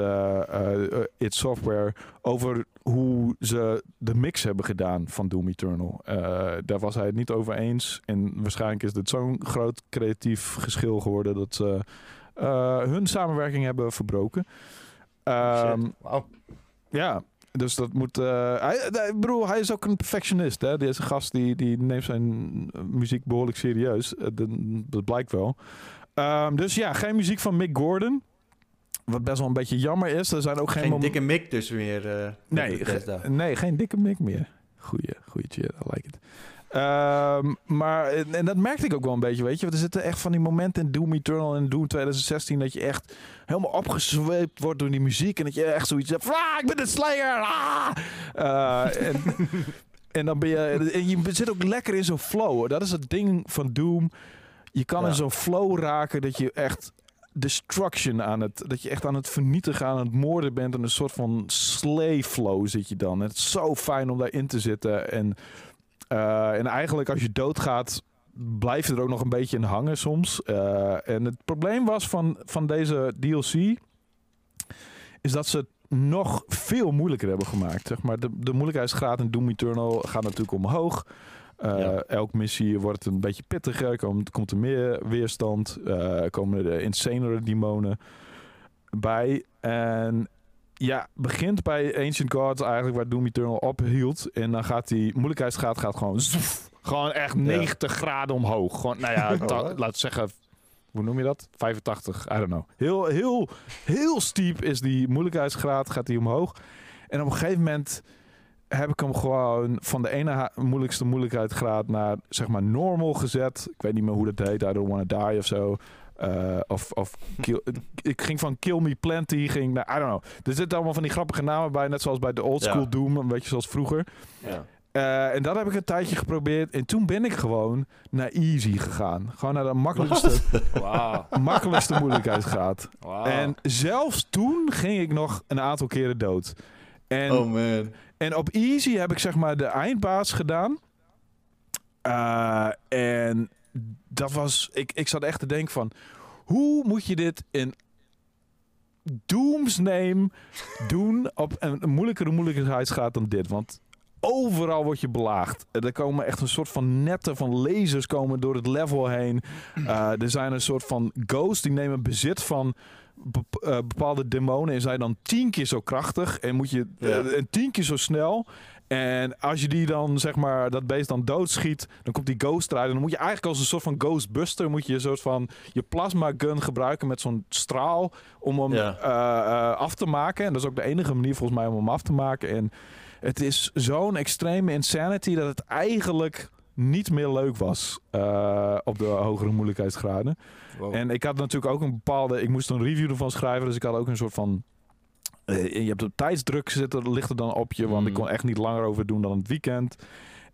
Speaker 3: It Software over hoe ze de mix hebben gedaan van Doom Eternal. Daar was hij het niet over eens. En waarschijnlijk is dit zo'n groot creatief geschil geworden dat ze hun samenwerking hebben verbroken. Ehm,
Speaker 1: Shit.
Speaker 2: Wauw.
Speaker 3: ja, dus dat moet. eh, hij, ik bedoel, hij is ook een perfectionist. Hè? Deze gast die, die neemt zijn eh, muziek behoorlijk serieus. Eh, dat, dat blijkt wel. Ehm, dus ja, geen muziek van Mick Gordon. Wat best wel een beetje jammer is. Er zijn ook geen,
Speaker 1: dikke mik dus weer. eh,
Speaker 3: Nee, ge- nee, geen dikke Mick meer. Goeie, goeie cheer, I like it. Ehm, maar, en, en dat merkte ik ook wel een beetje, weet je. Want er zitten echt van die momenten in Doom Eternal en Doom 2016... dat je echt helemaal opgezweept wordt door die muziek... en dat je echt zoiets hebt ah, ik ben de Slayer! Ah! Eh, en, en dan ben je... En je zit ook lekker in zo'n flow. Dat is het ding van Doom. Je kan
Speaker 1: Ja.
Speaker 3: in zo'n flow raken dat je echt destruction aan het... dat je echt aan het vernietigen, aan het moorden bent... en een soort van slay flow zit je dan. En het is zo fijn om daarin te zitten. En, eh, en eigenlijk als je doodgaat... blijft er ook nog een beetje in hangen soms. Eh, en het probleem was van, van deze DLC... is dat ze het nog veel moeilijker hebben gemaakt. Zeg maar. de, de moeilijkheidsgraad in Doom Eternal gaat natuurlijk omhoog. Eh,
Speaker 1: Ja.
Speaker 3: Elke missie wordt een beetje pittiger. Komt, komt er meer weerstand. eh, komen er insanere demonen bij. En ja, begint bij Ancient Gods eigenlijk waar Doom Eternal ophield. En dan gaat die moeilijkheidsgraad gaat gewoon zoef, gewoon echt 90 graden omhoog. Gewoon, nou ja, laten we zeggen, hoe noem je dat? 85, I don't know. Heel, heel, heel steep is die moeilijkheidsgraad, gaat die omhoog. En op een gegeven moment heb ik hem gewoon van de ene moeilijkste moeilijkheidsgraad naar zeg maar normal gezet. Ik weet niet meer hoe dat heet, I don't wanna die of zo. Eh, of of kill, ik ging van Kill Me Plenty, ging naar, I don't know. Er zitten allemaal van die grappige namen bij, net zoals bij de old school
Speaker 1: Ja.
Speaker 3: Doom, een beetje zoals vroeger.
Speaker 1: Ja.
Speaker 3: Eh, en dat heb ik een tijdje geprobeerd. En toen ben ik gewoon naar easy gegaan. Gewoon naar de makkelijkste,
Speaker 2: Wauw.
Speaker 3: makkelijkste moeilijkheidsgraad. En zelfs toen ging ik nog een aantal keren dood. En,
Speaker 1: Oh man.
Speaker 3: en op easy heb ik zeg maar de eindbaas gedaan. Eh, en dat was... Ik, ik zat echt te denken van... Hoe moet je dit in Doomsname doen op een, moeilijkere moeilijkheidsgraad dan dit? Want overal word je belaagd. Er komen echt een soort van netten van lasers komen door het level heen. Eh, er zijn een soort van ghosts die nemen bezit van eh, bepaalde demonen en zijn dan tien keer zo krachtig en moet je
Speaker 1: Ja.
Speaker 3: eh, en tien keer zo snel. En als je die dan, zeg maar, dat beest dan doodschiet, dan komt die ghost eruit. En dan moet je eigenlijk als een soort van ghostbuster, moet je een soort van je plasma gun gebruiken met zo'n straal om hem
Speaker 1: Ja.
Speaker 3: eh, eh, af te maken. En dat is ook de enige manier volgens mij om hem af te maken. En het is zo'n extreme insanity dat het eigenlijk niet meer leuk was eh, op de hogere moeilijkheidsgraden.
Speaker 2: Wow.
Speaker 3: En ik had natuurlijk ook een bepaalde. Ik moest een review ervan schrijven. Dus ik had ook een soort van. Eh, je hebt een tijdsdruk zitten, ligt er dan op je. Want
Speaker 1: Mm.
Speaker 3: ik kon echt niet langer over doen dan het weekend.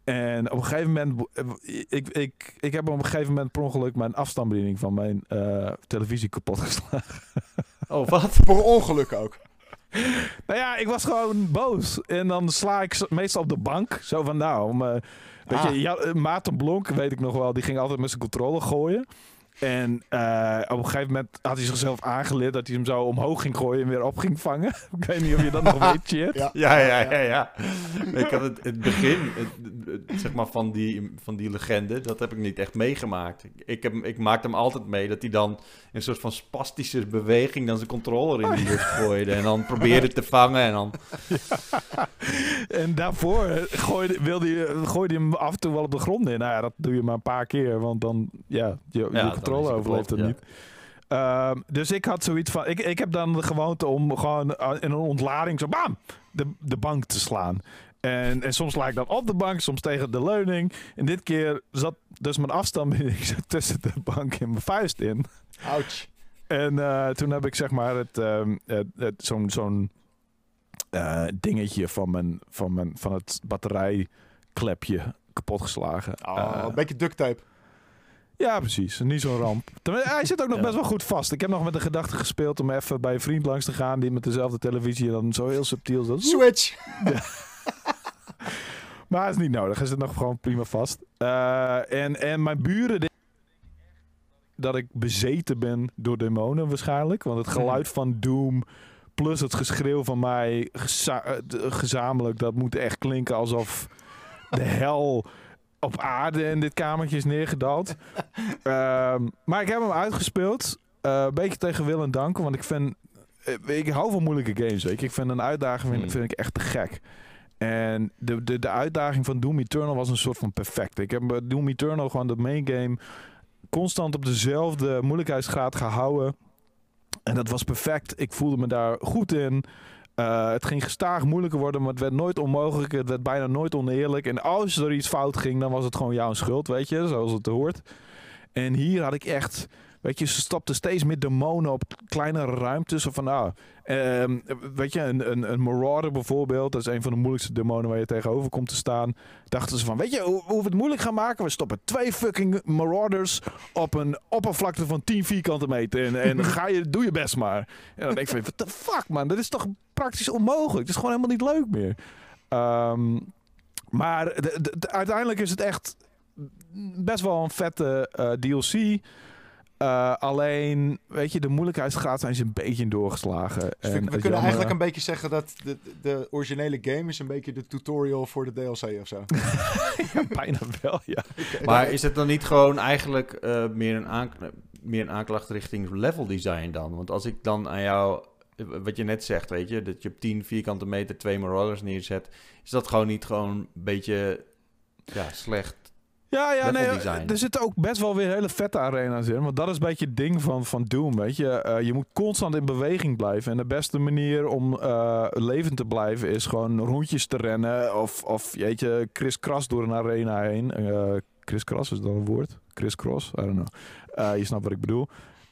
Speaker 3: En op een gegeven moment. eh, Ik, ik, ik heb op een gegeven moment per ongeluk mijn afstandsbediening van mijn eh, televisie kapot geslagen.
Speaker 1: Oh, wat?
Speaker 2: Per ongeluk ook.
Speaker 3: Nou ja, ik was gewoon boos. En dan sla ik meestal op de bank. Zo van nou. Om, eh, weet
Speaker 2: Ah.
Speaker 3: je, ja, Maarten Blonk, weet ik nog wel. Die ging altijd met zijn controle gooien. En eh, op een gegeven moment had hij zichzelf aangeleerd dat hij hem zo omhoog ging gooien en weer op ging vangen. ik weet niet of je dat nog weet, Chip.
Speaker 2: Ja.
Speaker 1: Ja, ja, ja, ja. Ik had het, het begin, het, het- zeg maar, van die, van die legende, dat heb ik niet echt meegemaakt. Ik, heb, ik maakte hem altijd mee dat hij dan een soort van spastische beweging dan zijn controller in de lucht gooide. En dan probeerde te vangen en dan...
Speaker 3: En daarvoor eh, gooide, wilde je, gooide hij hem af en toe wel op de grond in. Nou ja, dat doe je maar een paar keer, want dan, ja, je,
Speaker 1: dan
Speaker 3: je controle overleeft het niet. Ehm, dus ik had zoiets van, ik, ik heb dan de gewoonte om gewoon eh, in een ontlading zo bam, de, de bank te slaan. En, en soms sla ik dan op de bank, soms tegen de leuning. En dit keer zat dus mijn afstandsbediening zo tussen de bank en mijn vuist in.
Speaker 2: Ouch.
Speaker 3: En eh, toen heb ik zeg maar het, ehm, het, het- zo'n zo'n eh, dingetje van, mijn, van, mijn, van het batterijklepje kapot geslagen.
Speaker 2: Oh, een beetje duct tape.
Speaker 3: Ja, precies. Niet zo'n ramp. Hij zit ook nog
Speaker 1: Ja.
Speaker 3: best wel goed vast. Ik heb nog met de gedachte gespeeld om even bij een vriend langs te gaan die met dezelfde televisie en dan zo heel subtiel zo.
Speaker 2: Switch.
Speaker 3: Maar het is niet nodig. Hij zit nog gewoon prima vast. Eh, en, en mijn buren dat ik bezeten ben door demonen waarschijnlijk. Want het geluid van Doom plus het geschreeuw van mij geza- eh, gezamenlijk... dat moet echt klinken alsof de hel op aarde in dit kamertje is neergedaald. Ehm, maar ik heb hem uitgespeeld. eh, een beetje tegen wil en dank. Want ik vind... eh, Ik hou van moeilijke games, weet je. Ik vind een uitdaging vind,
Speaker 1: Hmm.
Speaker 3: vind ik echt te gek. En de, de, de uitdaging van Doom Eternal was een soort van perfect. Ik heb bij Doom Eternal gewoon de main game constant op dezelfde moeilijkheidsgraad gehouden. En dat was perfect. Ik voelde me daar goed in. Eh, het ging gestaag moeilijker worden, maar het werd nooit onmogelijk. Het werd bijna nooit oneerlijk. En als er iets fout ging, dan was het gewoon jouw schuld, weet je, zoals het hoort. En hier had ik echt, weet je, ze stapten steeds meer demonen op kleinere ruimtes. Of van, nou, ehm, weet je, een, een, een Marauder bijvoorbeeld, dat is een van de moeilijkste demonen waar je tegenover komt te staan. Dachten ze van, weet je, hoe, hoe we het moeilijk gaan maken? We stoppen twee fucking Marauders op een oppervlakte van 10 vierkante meter. En, en ga je, doe je best maar. En dan denk ik van, what the fuck man, dat is toch praktisch onmogelijk. Het is gewoon helemaal niet leuk meer. Ehm, maar de- de- de- uiteindelijk is het echt best wel een vette eh, DLC. Eh, alleen, weet je, de moeilijkheidsgraad zijn ze een beetje doorgeslagen.
Speaker 2: Dus we,
Speaker 3: En
Speaker 2: we kunnen
Speaker 3: jammer-
Speaker 2: eigenlijk een beetje zeggen dat de, de originele game is een beetje de tutorial voor de DLC of zo.
Speaker 3: bijna wel, ja.
Speaker 1: Maar is het dan niet gewoon eigenlijk eh, meer, een aank- meer een aanklacht richting level design dan? Want als ik dan aan jou, wat je net zegt, weet je, dat je op 10 vierkante meter twee Marauders neerzet, is dat gewoon niet gewoon een beetje ja, slecht?
Speaker 3: Ja, ja, nee, er zitten ook best wel weer hele vette arena's in. Want dat is een beetje het ding van, van Doom, weet je. Eh, je moet constant in beweging blijven. En de beste manier om eh, levend te blijven is gewoon rondjes te rennen. Of, of jeetje, kriskras door een arena heen. Eh kriskras is dat een woord? Crisscross? I don't know. Eh, je snapt wat ik bedoel.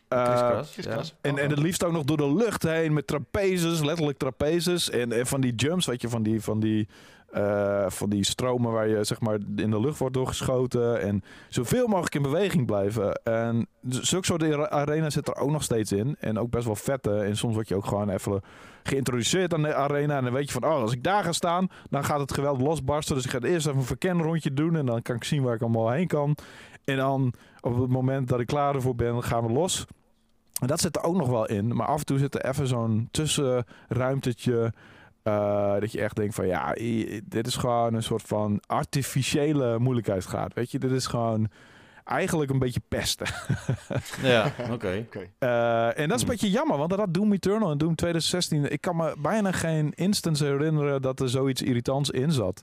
Speaker 3: Eh,
Speaker 1: ja.
Speaker 3: en, en het liefst ook nog door de lucht heen met trapezes, letterlijk trapezes. En, en van die jumps, weet je, van die, van die, eh, van die stromen waar je zeg maar in de lucht wordt doorgeschoten. En zoveel mogelijk in beweging blijven. En zulke soort are- arena zit er ook nog steeds in. En ook best wel vette. En soms word je ook gewoon even geïntroduceerd aan de arena. En dan weet je van, oh, als ik daar ga staan, dan gaat het geweld losbarsten. Dus ik ga eerst even een verkenrondje doen. En dan kan ik zien waar ik allemaal heen kan. En dan op het moment dat ik klaar ervoor ben, gaan we los. En dat zit er ook nog wel in. Maar af en toe zit er even zo'n tussenruimtetje. Eh, dat je echt denkt van ja, dit is gewoon een soort van artificiële moeilijkheidsgraad. Weet je, dit is gewoon eigenlijk een beetje pesten.
Speaker 1: Ja, oké.
Speaker 2: Oké.
Speaker 3: Eh, en dat is een
Speaker 1: Hmm.
Speaker 3: beetje jammer, want dat had Doom Eternal en Doom 2016. Ik kan me bijna geen instance herinneren dat er zoiets irritants in zat.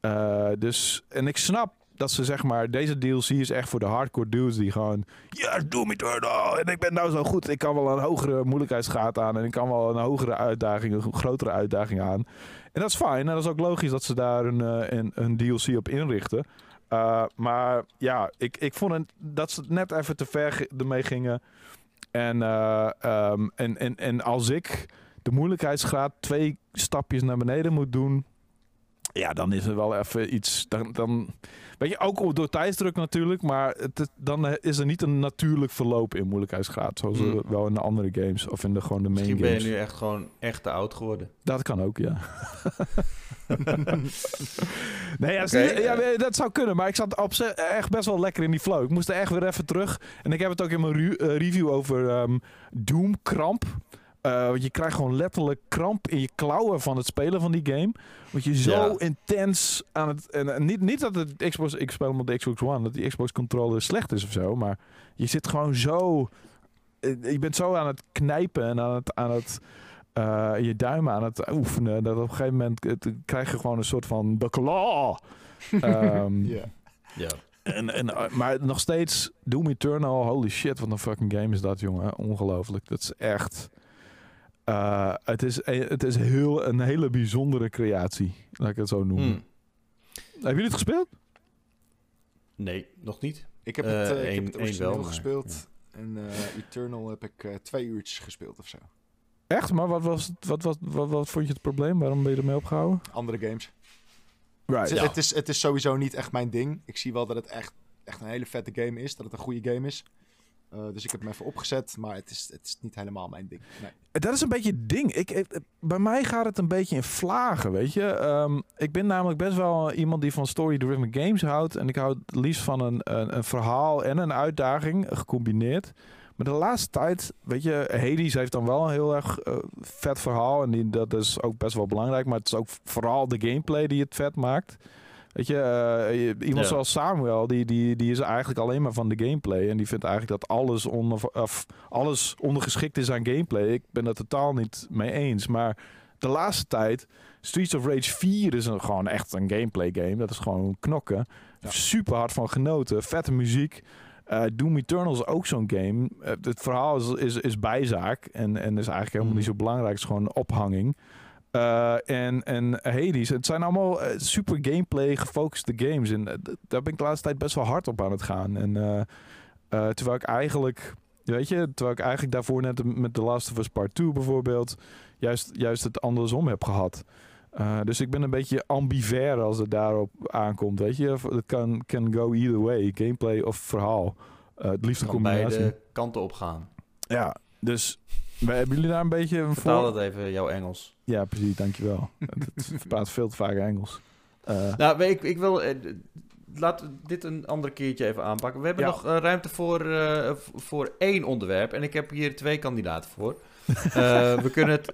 Speaker 3: Eh, dus, en ik snap dat ze zeg maar, deze DLC is echt voor de hardcore dudes die gewoon, ja, Doom Eternal en ik ben nou zo goed. Ik kan wel een hogere moeilijkheidsgraad aan en ik kan wel een hogere uitdaging, een grotere uitdaging aan. En dat is fijn. En dat is ook logisch dat ze daar een, eh, een, DLC op inrichten. Uh, maar ja, ik, ik vond het, dat ze net even te ver ermee gingen. En, uh, um, en, en, en als ik de moeilijkheidsgraad twee stapjes naar beneden moet doen. Ja, dan is er wel even iets. Dan, dan, weet je, ook door tijdsdruk natuurlijk. Maar het, dan is er niet een natuurlijk verloop in moeilijkheidsgraad. Zoals er wel in de andere games. Of in de, gewoon de main
Speaker 1: Misschien ben je
Speaker 3: games.
Speaker 1: nu echt gewoon echt te oud geworden.
Speaker 3: Dat kan ook, ja. nee, ja, je, ja,
Speaker 1: eh.
Speaker 3: dat zou kunnen. Maar ik zat op zich echt best wel lekker in die flow. Ik moest er echt weer even terug. En ik heb het ook in mijn eh, review over ehm Doom-kramp. Eh, want je krijgt gewoon letterlijk kramp in je klauwen van het spelen van die game. Want je zo
Speaker 1: Ja.
Speaker 3: intens aan het... En, en niet, niet dat het Xbox... Ik speel hem op de Xbox One. Dat die Xbox controller slecht is of zo. Maar je zit gewoon zo... eh, Je bent zo aan het knijpen en aan het... Aan het eh, je duimen aan het oefenen. Dat op een gegeven moment het, krijg je gewoon een soort van de claw. Ehm,
Speaker 2: Ja.
Speaker 1: Ja.
Speaker 3: en, en, eh, maar nog steeds Doom Eternal. Holy shit, wat een fucking game is dat, jongen. Ongelooflijk. Dat is echt... eh, het, is, eh, het is heel, een hele bijzondere creatie. Laat ik het zo noemen.
Speaker 1: Hmm.
Speaker 3: Hebben jullie het gespeeld?
Speaker 1: Nee, nog niet.
Speaker 2: Ik heb het, eh, ik heb het origineel
Speaker 1: wel, maar,
Speaker 2: gespeeld. En eh, Eternal heb ik eh, twee uurtjes gespeeld of zo.
Speaker 3: Echt? Maar wat, was het, wat, wat, wat, wat vond je het probleem? Waarom ben je ermee opgehouden?
Speaker 2: Andere games.
Speaker 3: Right.
Speaker 2: Het,
Speaker 1: Ja.
Speaker 2: het, is, het is sowieso niet echt mijn ding. Ik zie wel dat het echt, echt een hele vette game is. Dat het een goede game is. Eh, dus ik heb hem even opgezet. Maar het is, het is niet helemaal mijn ding. Nee.
Speaker 3: Dat is een beetje het ding. Ik, ik- bij mij gaat het een beetje in vlagen, weet je. Ehm, ik ben namelijk best wel iemand die van story-driven games houdt. En ik hou het liefst van een, een, een verhaal en een uitdaging gecombineerd. Maar de laatste tijd, weet je, Hades heeft dan wel een heel erg eh, vet verhaal. En die, dat is ook best wel belangrijk. Maar het is ook vooral de gameplay die het vet maakt. Weet je, eh, iemand
Speaker 1: Ja.
Speaker 3: zoals Samuel, die, die, die is eigenlijk alleen maar van de gameplay. En die vindt eigenlijk dat alles, onder, of alles ondergeschikt is aan gameplay. Ik ben het totaal niet mee eens. Maar de laatste tijd, Streets of Rage 4 is een, gewoon echt een gameplay game. Dat is gewoon knokken.
Speaker 2: Ja.
Speaker 3: Super hard van genoten. Vette muziek. Eh, Doom Eternal is ook zo'n game. Eh, het verhaal is, is, is bijzaak. En, en is eigenlijk helemaal niet zo belangrijk. Het is gewoon een ophanging. Eh, en, en Hades. Het zijn allemaal eh, super gameplay gefocuste games. En eh, daar ben ik de laatste tijd best wel hard op aan het gaan. En terwijl ik eigenlijk, weet je, terwijl ik eigenlijk daarvoor net met The Last of Us Part 2 bijvoorbeeld, juist, juist het andersom heb gehad. Eh, dus ik ben een beetje ambiver als het daarop aankomt, weet je. Het kan can go either way, gameplay of verhaal. Het liefst een combinatie.
Speaker 1: beide kanten op gaan.
Speaker 3: Ja, dus wij- hebben jullie daar een beetje een
Speaker 1: Vertaal
Speaker 3: voor...
Speaker 1: dat even, jouw Engels.
Speaker 3: Ja, precies, dankjewel. Het praat veel te vaak Engels. Eh,
Speaker 1: Nou, ik, ik wil... eh, Laat dit een andere keertje even aanpakken. We hebben
Speaker 3: Ja.
Speaker 1: nog eh, ruimte voor, voor één onderwerp. En ik heb hier twee kandidaten voor. We, kunnen het,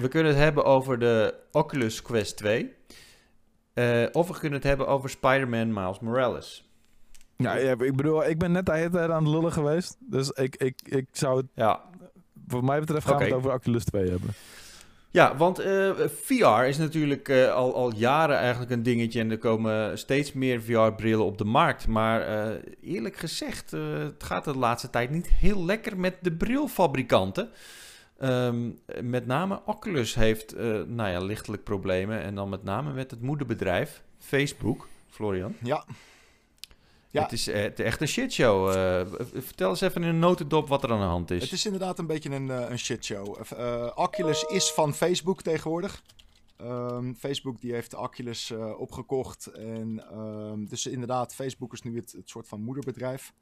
Speaker 1: we kunnen het hebben over de Oculus Quest 2. Eh, of we kunnen het hebben over Spider-Man Miles Morales.
Speaker 3: ja, ja, ik bedoel, ik ben net de hele tijd aan het lullen geweest. Dus ik, ik, ik zou het,
Speaker 1: Ja,
Speaker 3: voor mij betreft, gaan we het over Oculus 2 hebben.
Speaker 1: Ja, want eh, VR is natuurlijk eh, al, al jaren eigenlijk een dingetje en er komen steeds meer VR-brillen op de markt. Maar eh, eerlijk gezegd, eh, het gaat de laatste tijd niet heel lekker met de brilfabrikanten. Ehm, met name Oculus heeft eh, nou ja, lichtelijk problemen en dan met name met het moederbedrijf Facebook. Florian,
Speaker 2: Ja. Ja.
Speaker 1: het is eh, het is echt een shitshow. V- vertel eens even in een notendop wat er aan de hand is.
Speaker 2: Het is inderdaad een beetje een, eh, een shitshow. Oculus is van Facebook tegenwoordig. Ehm, Facebook die heeft Oculus opgekocht. En, ehm, dus inderdaad, Facebook is nu het, het soort van moederbedrijf.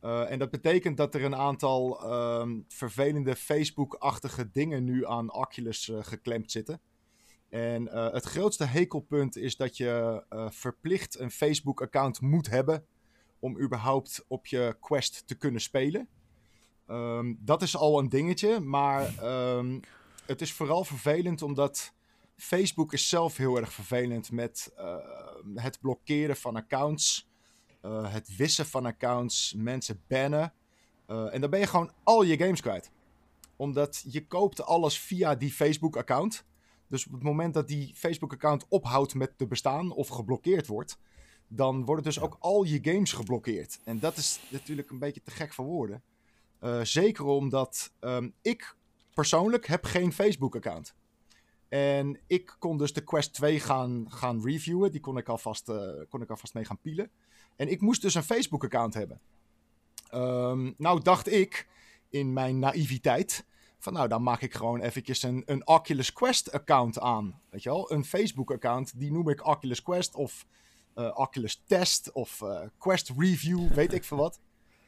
Speaker 2: En dat betekent dat er een aantal ehm, vervelende Facebook-achtige dingen nu aan Oculus geklemd zitten. En het grootste hekelpunt is dat je verplicht een Facebook-account moet hebben om überhaupt op je Quest te kunnen spelen. Ehm, dat is al een dingetje, maar ehm, het is vooral vervelend omdat Facebook is zelf heel erg vervelend met eh, het blokkeren van accounts, eh, het wissen van accounts, mensen bannen. Eh, en dan ben je gewoon al je games kwijt. Omdat je koopt alles via die Facebook-account. Dus op het moment dat die Facebook-account ophoudt met te bestaan of geblokkeerd wordt, dan worden dus ook al je games geblokkeerd. En dat is natuurlijk een beetje te gek voor woorden. Eh, zeker omdat ehm, ik persoonlijk heb geen Facebook-account. En ik kon dus de Quest 2 gaan, gaan reviewen. Die kon ik, alvast, eh, kon ik alvast mee gaan pielen. En ik moest dus een Facebook-account hebben. Ehm, nou dacht ik, in mijn naïviteit... van nou, dan maak ik gewoon eventjes een, een Oculus Quest-account aan. Weet je wel? Een Facebook-account, die noem ik Oculus Quest... of Oculus Test of eh, Quest Review, weet ik veel wat.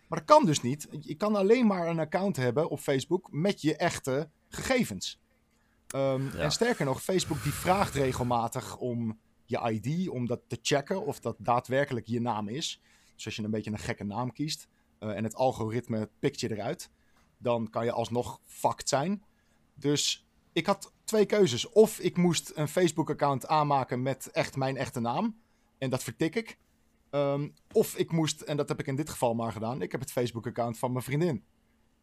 Speaker 2: Maar dat kan dus niet. Je kan alleen maar een account hebben op Facebook met je echte gegevens. Ehm,
Speaker 1: Ja.
Speaker 2: En sterker nog, Facebook die vraagt regelmatig om je ID, om dat te checken of dat daadwerkelijk je naam is. Dus als je een beetje een gekke naam kiest eh, en het algoritme pikt je eruit, dan kan je alsnog fucked zijn. Dus ik had twee keuzes. Of ik moest een Facebook-account aanmaken met echt mijn echte naam. En dat vertik ik. Ehm, of ik moest, en dat heb ik in dit geval maar gedaan, ik heb het Facebook-account van mijn vriendin.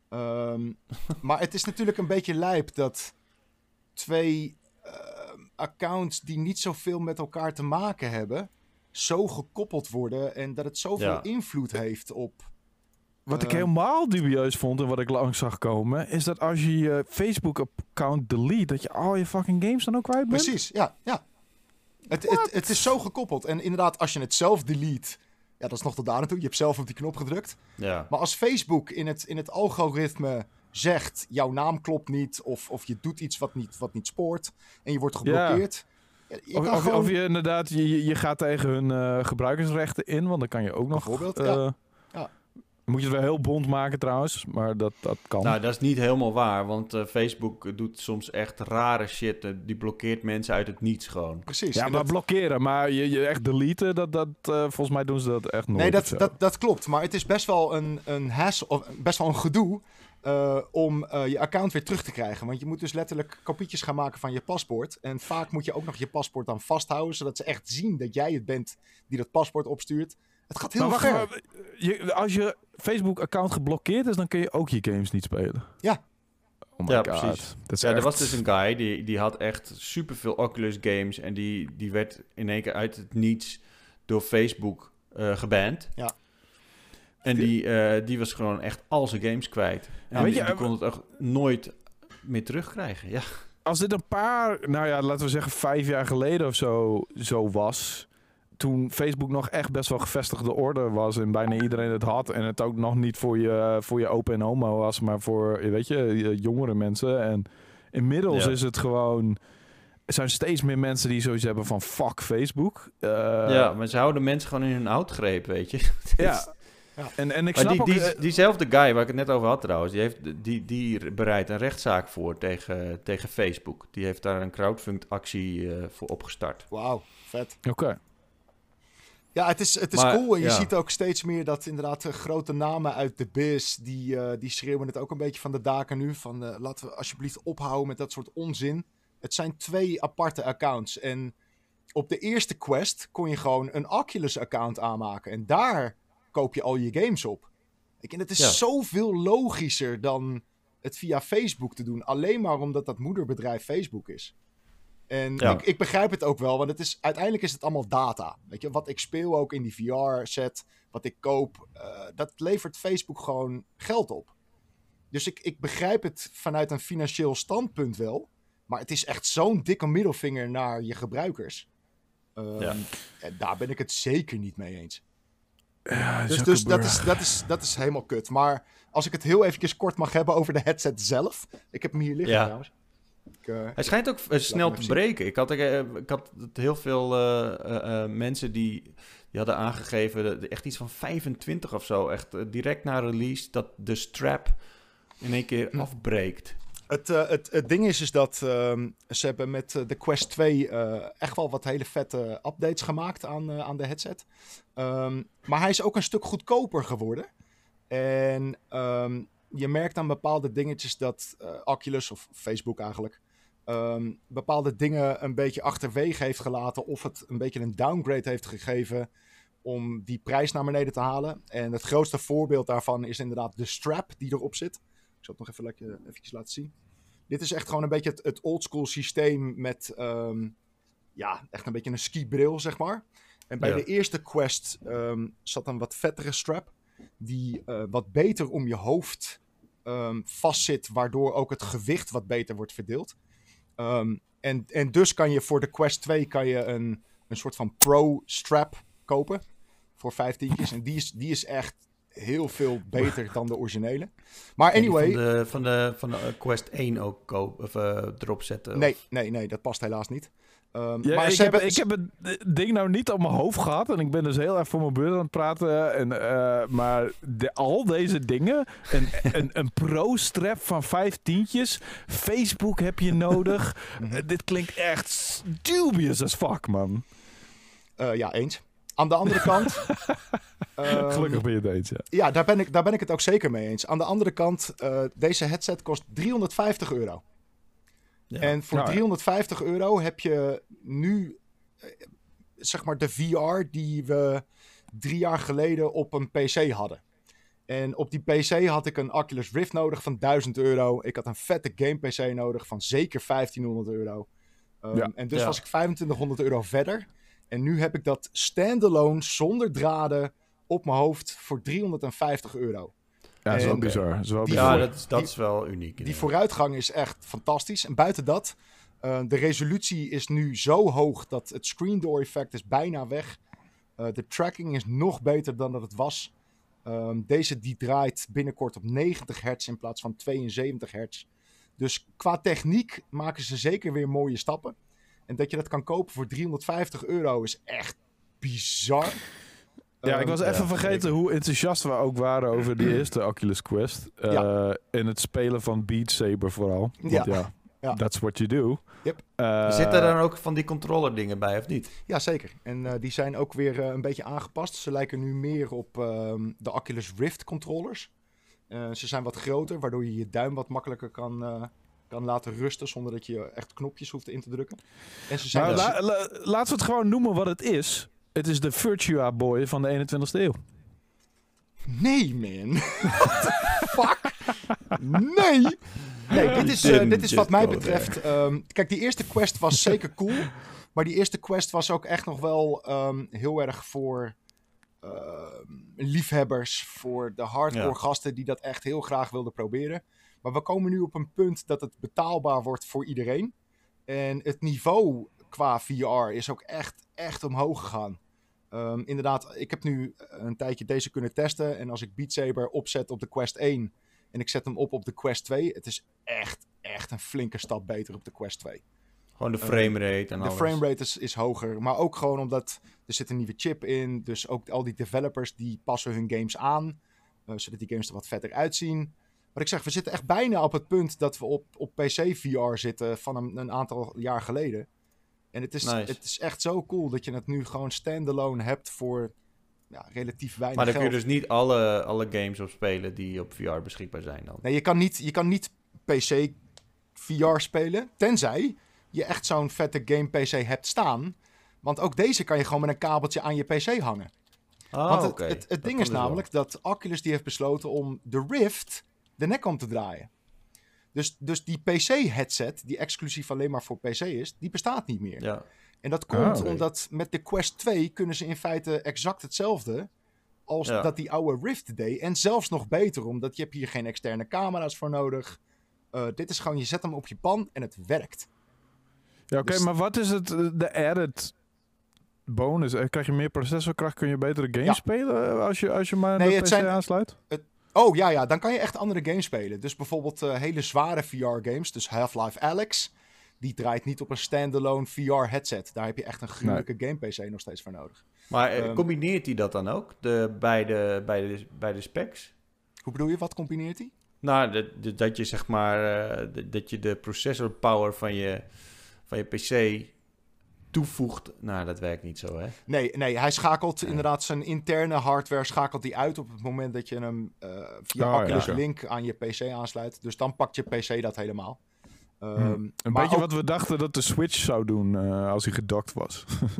Speaker 2: Ehm, maar het is natuurlijk een beetje lijp dat twee ehm, accounts die niet zoveel met elkaar te maken hebben, zo gekoppeld worden en dat het zoveel
Speaker 1: Ja.
Speaker 2: invloed heeft op.
Speaker 3: Wat ik helemaal dubieus vond en wat ik langs zag komen, is dat als je je Facebook-account delete, dat je al je fucking games dan ook kwijt bent.
Speaker 2: Precies, ja, ja. Het, het, het is zo gekoppeld. En inderdaad, als je het zelf delete, ja, dat is nog tot daar naartoe. Je hebt zelf op die knop gedrukt.
Speaker 1: Ja.
Speaker 2: Maar als Facebook in het, in het algoritme zegt, jouw naam klopt niet, of, of je doet iets wat niet, wat niet spoort, en je wordt geblokkeerd. ja, je
Speaker 3: Of,
Speaker 2: kan
Speaker 3: of,
Speaker 2: gewoon...
Speaker 3: of je inderdaad, je, je- gaat tegen hun eh, gebruikersrechten in, want dan kan je ook nog...
Speaker 2: Bijvoorbeeld,
Speaker 3: eh,
Speaker 2: ja.
Speaker 3: Moet je het wel heel bond maken trouwens, maar dat, dat kan.
Speaker 1: Nou, dat is niet helemaal waar, want eh, Facebook doet soms echt rare shit. Eh, die blokkeert mensen uit het niets gewoon.
Speaker 2: Precies.
Speaker 3: ja, maar
Speaker 2: dat-
Speaker 3: blokkeren, maar je, je echt deleten, dat, dat, eh, volgens mij doen ze dat echt nooit.
Speaker 2: Nee, dat, dat, dat klopt. Maar het is best wel een, een hassle, of best wel een gedoe eh, om eh, je account weer terug te krijgen. Want je moet dus letterlijk kopietjes gaan maken van je paspoort. En vaak moet je ook nog je paspoort dan vasthouden, zodat ze echt zien dat jij het bent die dat paspoort opstuurt. Het gaat heel
Speaker 3: maar wacht,
Speaker 2: ver.
Speaker 3: maar, je, als je Facebook-account geblokkeerd is, dan kun je ook je games niet spelen.
Speaker 2: Ja.
Speaker 3: Oh my
Speaker 1: Ja,
Speaker 3: god.
Speaker 1: precies.
Speaker 3: Dat is
Speaker 1: Ja, er was dus een guy die, die had echt superveel Oculus games. En die, die werd in één keer uit het niets door Facebook eh geband.
Speaker 2: Ja.
Speaker 1: En die, eh, die was gewoon echt al zijn games kwijt. En
Speaker 3: weet
Speaker 1: die,
Speaker 3: je,
Speaker 1: die
Speaker 3: eh,
Speaker 1: kon het echt nooit meer terugkrijgen. Ja.
Speaker 3: als dit een paar, nou ja, laten we zeggen vijf jaar geleden of zo, zo was. Toen Facebook nog echt best wel gevestigde orde was en bijna iedereen het had. En het ook nog niet voor je, voor je open en homo was, maar voor, weet je, jongere mensen. En inmiddels
Speaker 1: Ja.
Speaker 3: is het gewoon... Er zijn steeds meer mensen die zoiets hebben van fuck Facebook. Eh,
Speaker 1: ja, maar ze houden mensen gewoon in hun houtgreep, weet je.
Speaker 3: ja. En, en ik snap
Speaker 1: die,
Speaker 3: ook...
Speaker 1: die, diezelfde guy waar ik het net over had trouwens, die, heeft, die, die bereidt een rechtszaak voor tegen, tegen Facebook. Die heeft daar een crowdfund actie eh, voor opgestart.
Speaker 2: Wauw, vet.
Speaker 3: Oké.
Speaker 2: Ja, het is, het is
Speaker 1: Maar,
Speaker 2: cool. En je
Speaker 1: ja.
Speaker 2: ziet ook steeds meer dat inderdaad eh, grote namen uit de biz... Die, eh, die schreeuwen het ook een beetje van de daken nu. Van eh, laten we alsjeblieft ophouden met dat soort onzin. Het zijn twee aparte accounts. En op de eerste quest kon je gewoon een Oculus-account aanmaken. En daar koop je al je games op. Ik, en het is
Speaker 1: Ja.
Speaker 2: zoveel logischer dan het via Facebook te doen. Alleen maar omdat dat moederbedrijf Facebook is. En
Speaker 1: Ja.
Speaker 2: ik, ik begrijp het ook wel, want het is, uiteindelijk is het allemaal data. Weet je, wat ik speel ook in die VR-set, wat ik koop, eh, dat levert Facebook gewoon geld op. Dus ik, ik begrijp het vanuit een financieel standpunt wel. Maar het is echt zo'n dikke middelvinger naar je gebruikers. Ehm,
Speaker 1: Ja.
Speaker 2: En daar ben ik het zeker niet mee eens.
Speaker 3: Ja,
Speaker 2: Dus, dus dat, is, dat, is, dat is helemaal kut. Maar als ik het heel eventjes kort mag hebben over de headset zelf. Ik heb hem hier liggen
Speaker 1: Ja.
Speaker 2: trouwens. Ik, eh,
Speaker 1: Hij schijnt ook eh, snel te breken. Ik had, eh, ik had heel veel mensen die, die hadden aangegeven, echt iets van 25 of zo, echt direct na release, dat de strap in één keer
Speaker 2: Hm.
Speaker 1: afbreekt.
Speaker 2: Het, het, het ding is, is dat ehm, ze hebben met de Quest 2 eh, echt wel wat hele vette updates gemaakt aan, aan de headset. Ehm, maar hij is ook een stuk goedkoper geworden. En ehm, je merkt aan bepaalde dingetjes dat Oculus, of Facebook eigenlijk, ehm, bepaalde dingen een beetje achterwege heeft gelaten. Of het een beetje een downgrade heeft gegeven om die prijs naar beneden te halen. En het grootste voorbeeld daarvan is inderdaad de strap die erop zit. Ik zal het nog even lekker eventjes laten zien. Dit is echt gewoon een beetje het, het oldschool systeem met ehm, ja, echt een beetje een skibril, zeg maar. En bij
Speaker 1: Ja.
Speaker 2: de eerste quest ehm, zat een wat vettere strap. Die eh, wat beter om je hoofd ehm, vastzit, waardoor ook het gewicht wat beter wordt verdeeld. Ehm, en, en dus kan je voor de Quest 2 kan je een, een soort van pro strap kopen. Voor vijftientjes. En die is, die is echt heel veel beter dan de originele. Maar anyway,
Speaker 1: Van de, van de, van de eh, Quest 1 ook koop, of, eh, erop zetten.
Speaker 2: Nee,
Speaker 1: of-
Speaker 2: nee, nee, dat past helaas niet. Ehm,
Speaker 3: Ja,
Speaker 2: maar
Speaker 3: ik, heb,
Speaker 2: hebben,
Speaker 3: ik heb het ding nou niet op mijn hoofd gehad. En ik ben dus heel erg voor mijn beurt aan het praten. En, eh, maar de, al deze dingen. Een, een, een pro-strap van vijf tientjes. Facebook heb je nodig.
Speaker 2: Mhm.
Speaker 3: Dit klinkt echt dubious as fuck, man.
Speaker 2: eh, ja, eens. Aan de andere kant... ehm,
Speaker 3: Gelukkig ben je het eens, ja.
Speaker 2: Ja, daar ben, ik, daar ben ik het ook zeker mee eens. Aan de andere kant, eh, deze headset kost 350 euro.
Speaker 1: Ja.
Speaker 2: En voor
Speaker 3: Nou ja.
Speaker 2: 350 euro heb je nu, eh, zeg maar, de VR die we drie jaar geleden op een PC hadden. En op die PC had ik een Oculus Rift nodig van 1000 euro. Ik had een vette game PC nodig van zeker 1500 euro. Um,
Speaker 3: Ja.
Speaker 2: En dus
Speaker 1: Ja.
Speaker 2: was ik 2500 euro verder. En nu heb ik dat standalone zonder draden op mijn hoofd voor 350 euro.
Speaker 3: Ja, dat is wel
Speaker 2: En,
Speaker 3: bizar. Dat is wel
Speaker 2: die-
Speaker 3: bizar.
Speaker 1: ja, dat is, dat
Speaker 2: die-
Speaker 1: is wel uniek.
Speaker 2: Die vooruitgang is echt fantastisch. En buiten dat, eh, de resolutie is nu zo hoog dat het screen door effect is bijna weg. Eh, de tracking is nog beter dan dat het was. Ehm, deze die draait binnenkort op 90 hertz in plaats van 72 hertz. Dus qua techniek maken ze zeker weer mooie stappen. En dat je dat kan kopen voor 350 euro is echt bizar.
Speaker 3: Ja, ik
Speaker 2: Ehm,
Speaker 3: was even
Speaker 1: ja,
Speaker 3: vergeten
Speaker 1: zeker.
Speaker 3: hoe enthousiast we ook waren over die eerste Oculus Quest. Eh
Speaker 2: Ja.
Speaker 3: En het spelen van Beat Saber vooral. Want ja,
Speaker 2: Ja. Ja.
Speaker 3: that's what you do.
Speaker 2: Yep.
Speaker 3: Eh,
Speaker 1: Zitten er dan ook van die controller dingen bij, of niet?
Speaker 2: Ja, zeker. En eh, die zijn ook weer eh, een beetje aangepast. Ze lijken nu meer op ehm, de Oculus Rift controllers. Eh, ze zijn wat groter, waardoor je je duim wat makkelijker kan, eh, kan laten rusten zonder dat je echt knopjes hoeft in te drukken. En ze zijn dus-
Speaker 3: la- la- laten we het gewoon noemen wat het is. Het is de Virtua Boy van de 21ste eeuw.
Speaker 2: Nee, man. What the fuck? Nee. Nee, dit is, eh, dit is wat mij betreft... ehm, kijk, die eerste quest was zeker cool. Maar die eerste quest was ook echt nog wel ehm, heel erg voor ehm, liefhebbers. Voor de hardcore
Speaker 1: Ja.
Speaker 2: gasten die dat echt heel graag wilden proberen. Maar we komen nu op een punt dat het betaalbaar wordt voor iedereen. En het niveau qua VR is ook echt, echt omhoog gegaan. Ehm, inderdaad, ik heb nu een tijdje deze kunnen testen. En als ik Beat Saber opzet op de Quest 1 en ik zet hem op op de Quest 2, het is echt, echt een flinke stap beter op de Quest 2.
Speaker 1: Gewoon de framerate en
Speaker 2: De
Speaker 1: alles.
Speaker 2: framerate is, is hoger, maar ook gewoon omdat er zit een nieuwe chip in. Dus ook al die developers die passen hun games aan, eh, zodat die games er wat vetter uitzien. Wat ik zeg, we zitten echt bijna op het punt dat we op, op PC VR zitten van een, een aantal jaar geleden. En het is,
Speaker 1: Nice.
Speaker 2: het is echt zo cool dat je het nu gewoon standalone hebt voor ja, relatief weinig
Speaker 1: Maar daar kun je dus niet alle, alle games op spelen die op VR beschikbaar zijn dan.
Speaker 2: Nee, je kan niet, je kan niet PC VR spelen, tenzij je echt zo'n vette game PC hebt staan. Want ook deze kan je gewoon met een kabeltje aan je PC hangen.
Speaker 1: Ah,
Speaker 2: Want het, het, ding is
Speaker 1: dus wel.
Speaker 2: namelijk dat Oculus die heeft besloten om de Rift de nek om te draaien. Dus, dus die PC-headset, die exclusief alleen maar voor PC is, die bestaat niet meer.
Speaker 1: Ja.
Speaker 2: En dat
Speaker 3: Ah,
Speaker 2: komt
Speaker 3: oké.
Speaker 2: omdat met de Quest 2 kunnen ze in feite exact hetzelfde als
Speaker 1: Ja.
Speaker 2: dat die oude Rift deed. En zelfs nog beter, omdat je hebt hier geen externe camera's voor nodig. Eh, dit is gewoon, je zet hem op je pan en het werkt.
Speaker 3: Ja, oké,
Speaker 2: Dus-
Speaker 3: maar wat is het, eh, de added bonus? Eh, Krijg je meer processorkracht? Kun je betere games
Speaker 2: Ja.
Speaker 3: spelen als je, als je maar
Speaker 2: Nee,
Speaker 3: de
Speaker 2: het
Speaker 3: PC
Speaker 2: zijn-
Speaker 3: aansluit?
Speaker 2: Oh ja, ja, dan kan je echt andere games spelen. Dus bijvoorbeeld eh, hele zware VR-games, dus Half-Life Alyx. Die draait niet op een standalone VR-headset. Daar heb je echt een gruwelijke game-PC nog steeds voor nodig.
Speaker 1: Maar eh,
Speaker 2: Ehm,
Speaker 1: combineert hij dat dan ook? De, bij, de, bij, de, bij de specs?
Speaker 2: Hoe bedoel je, wat combineert die?
Speaker 1: Nou, de, de- dat je zeg maar eh, de- dat je de processor power van je, van je PC toevoegt. Nou, dat werkt niet zo, hè?
Speaker 2: Nee, nee, hij schakelt inderdaad zijn interne hardware schakelt die uit op het moment dat je hem eh, via
Speaker 3: Oh,
Speaker 2: Oculus. Link aan je PC aansluit. Dus dan pakt je PC dat helemaal. Ehm,
Speaker 3: Een
Speaker 2: maar
Speaker 3: beetje
Speaker 2: ook-
Speaker 3: wat we dachten dat de Switch zou doen eh, als hij gedokt was.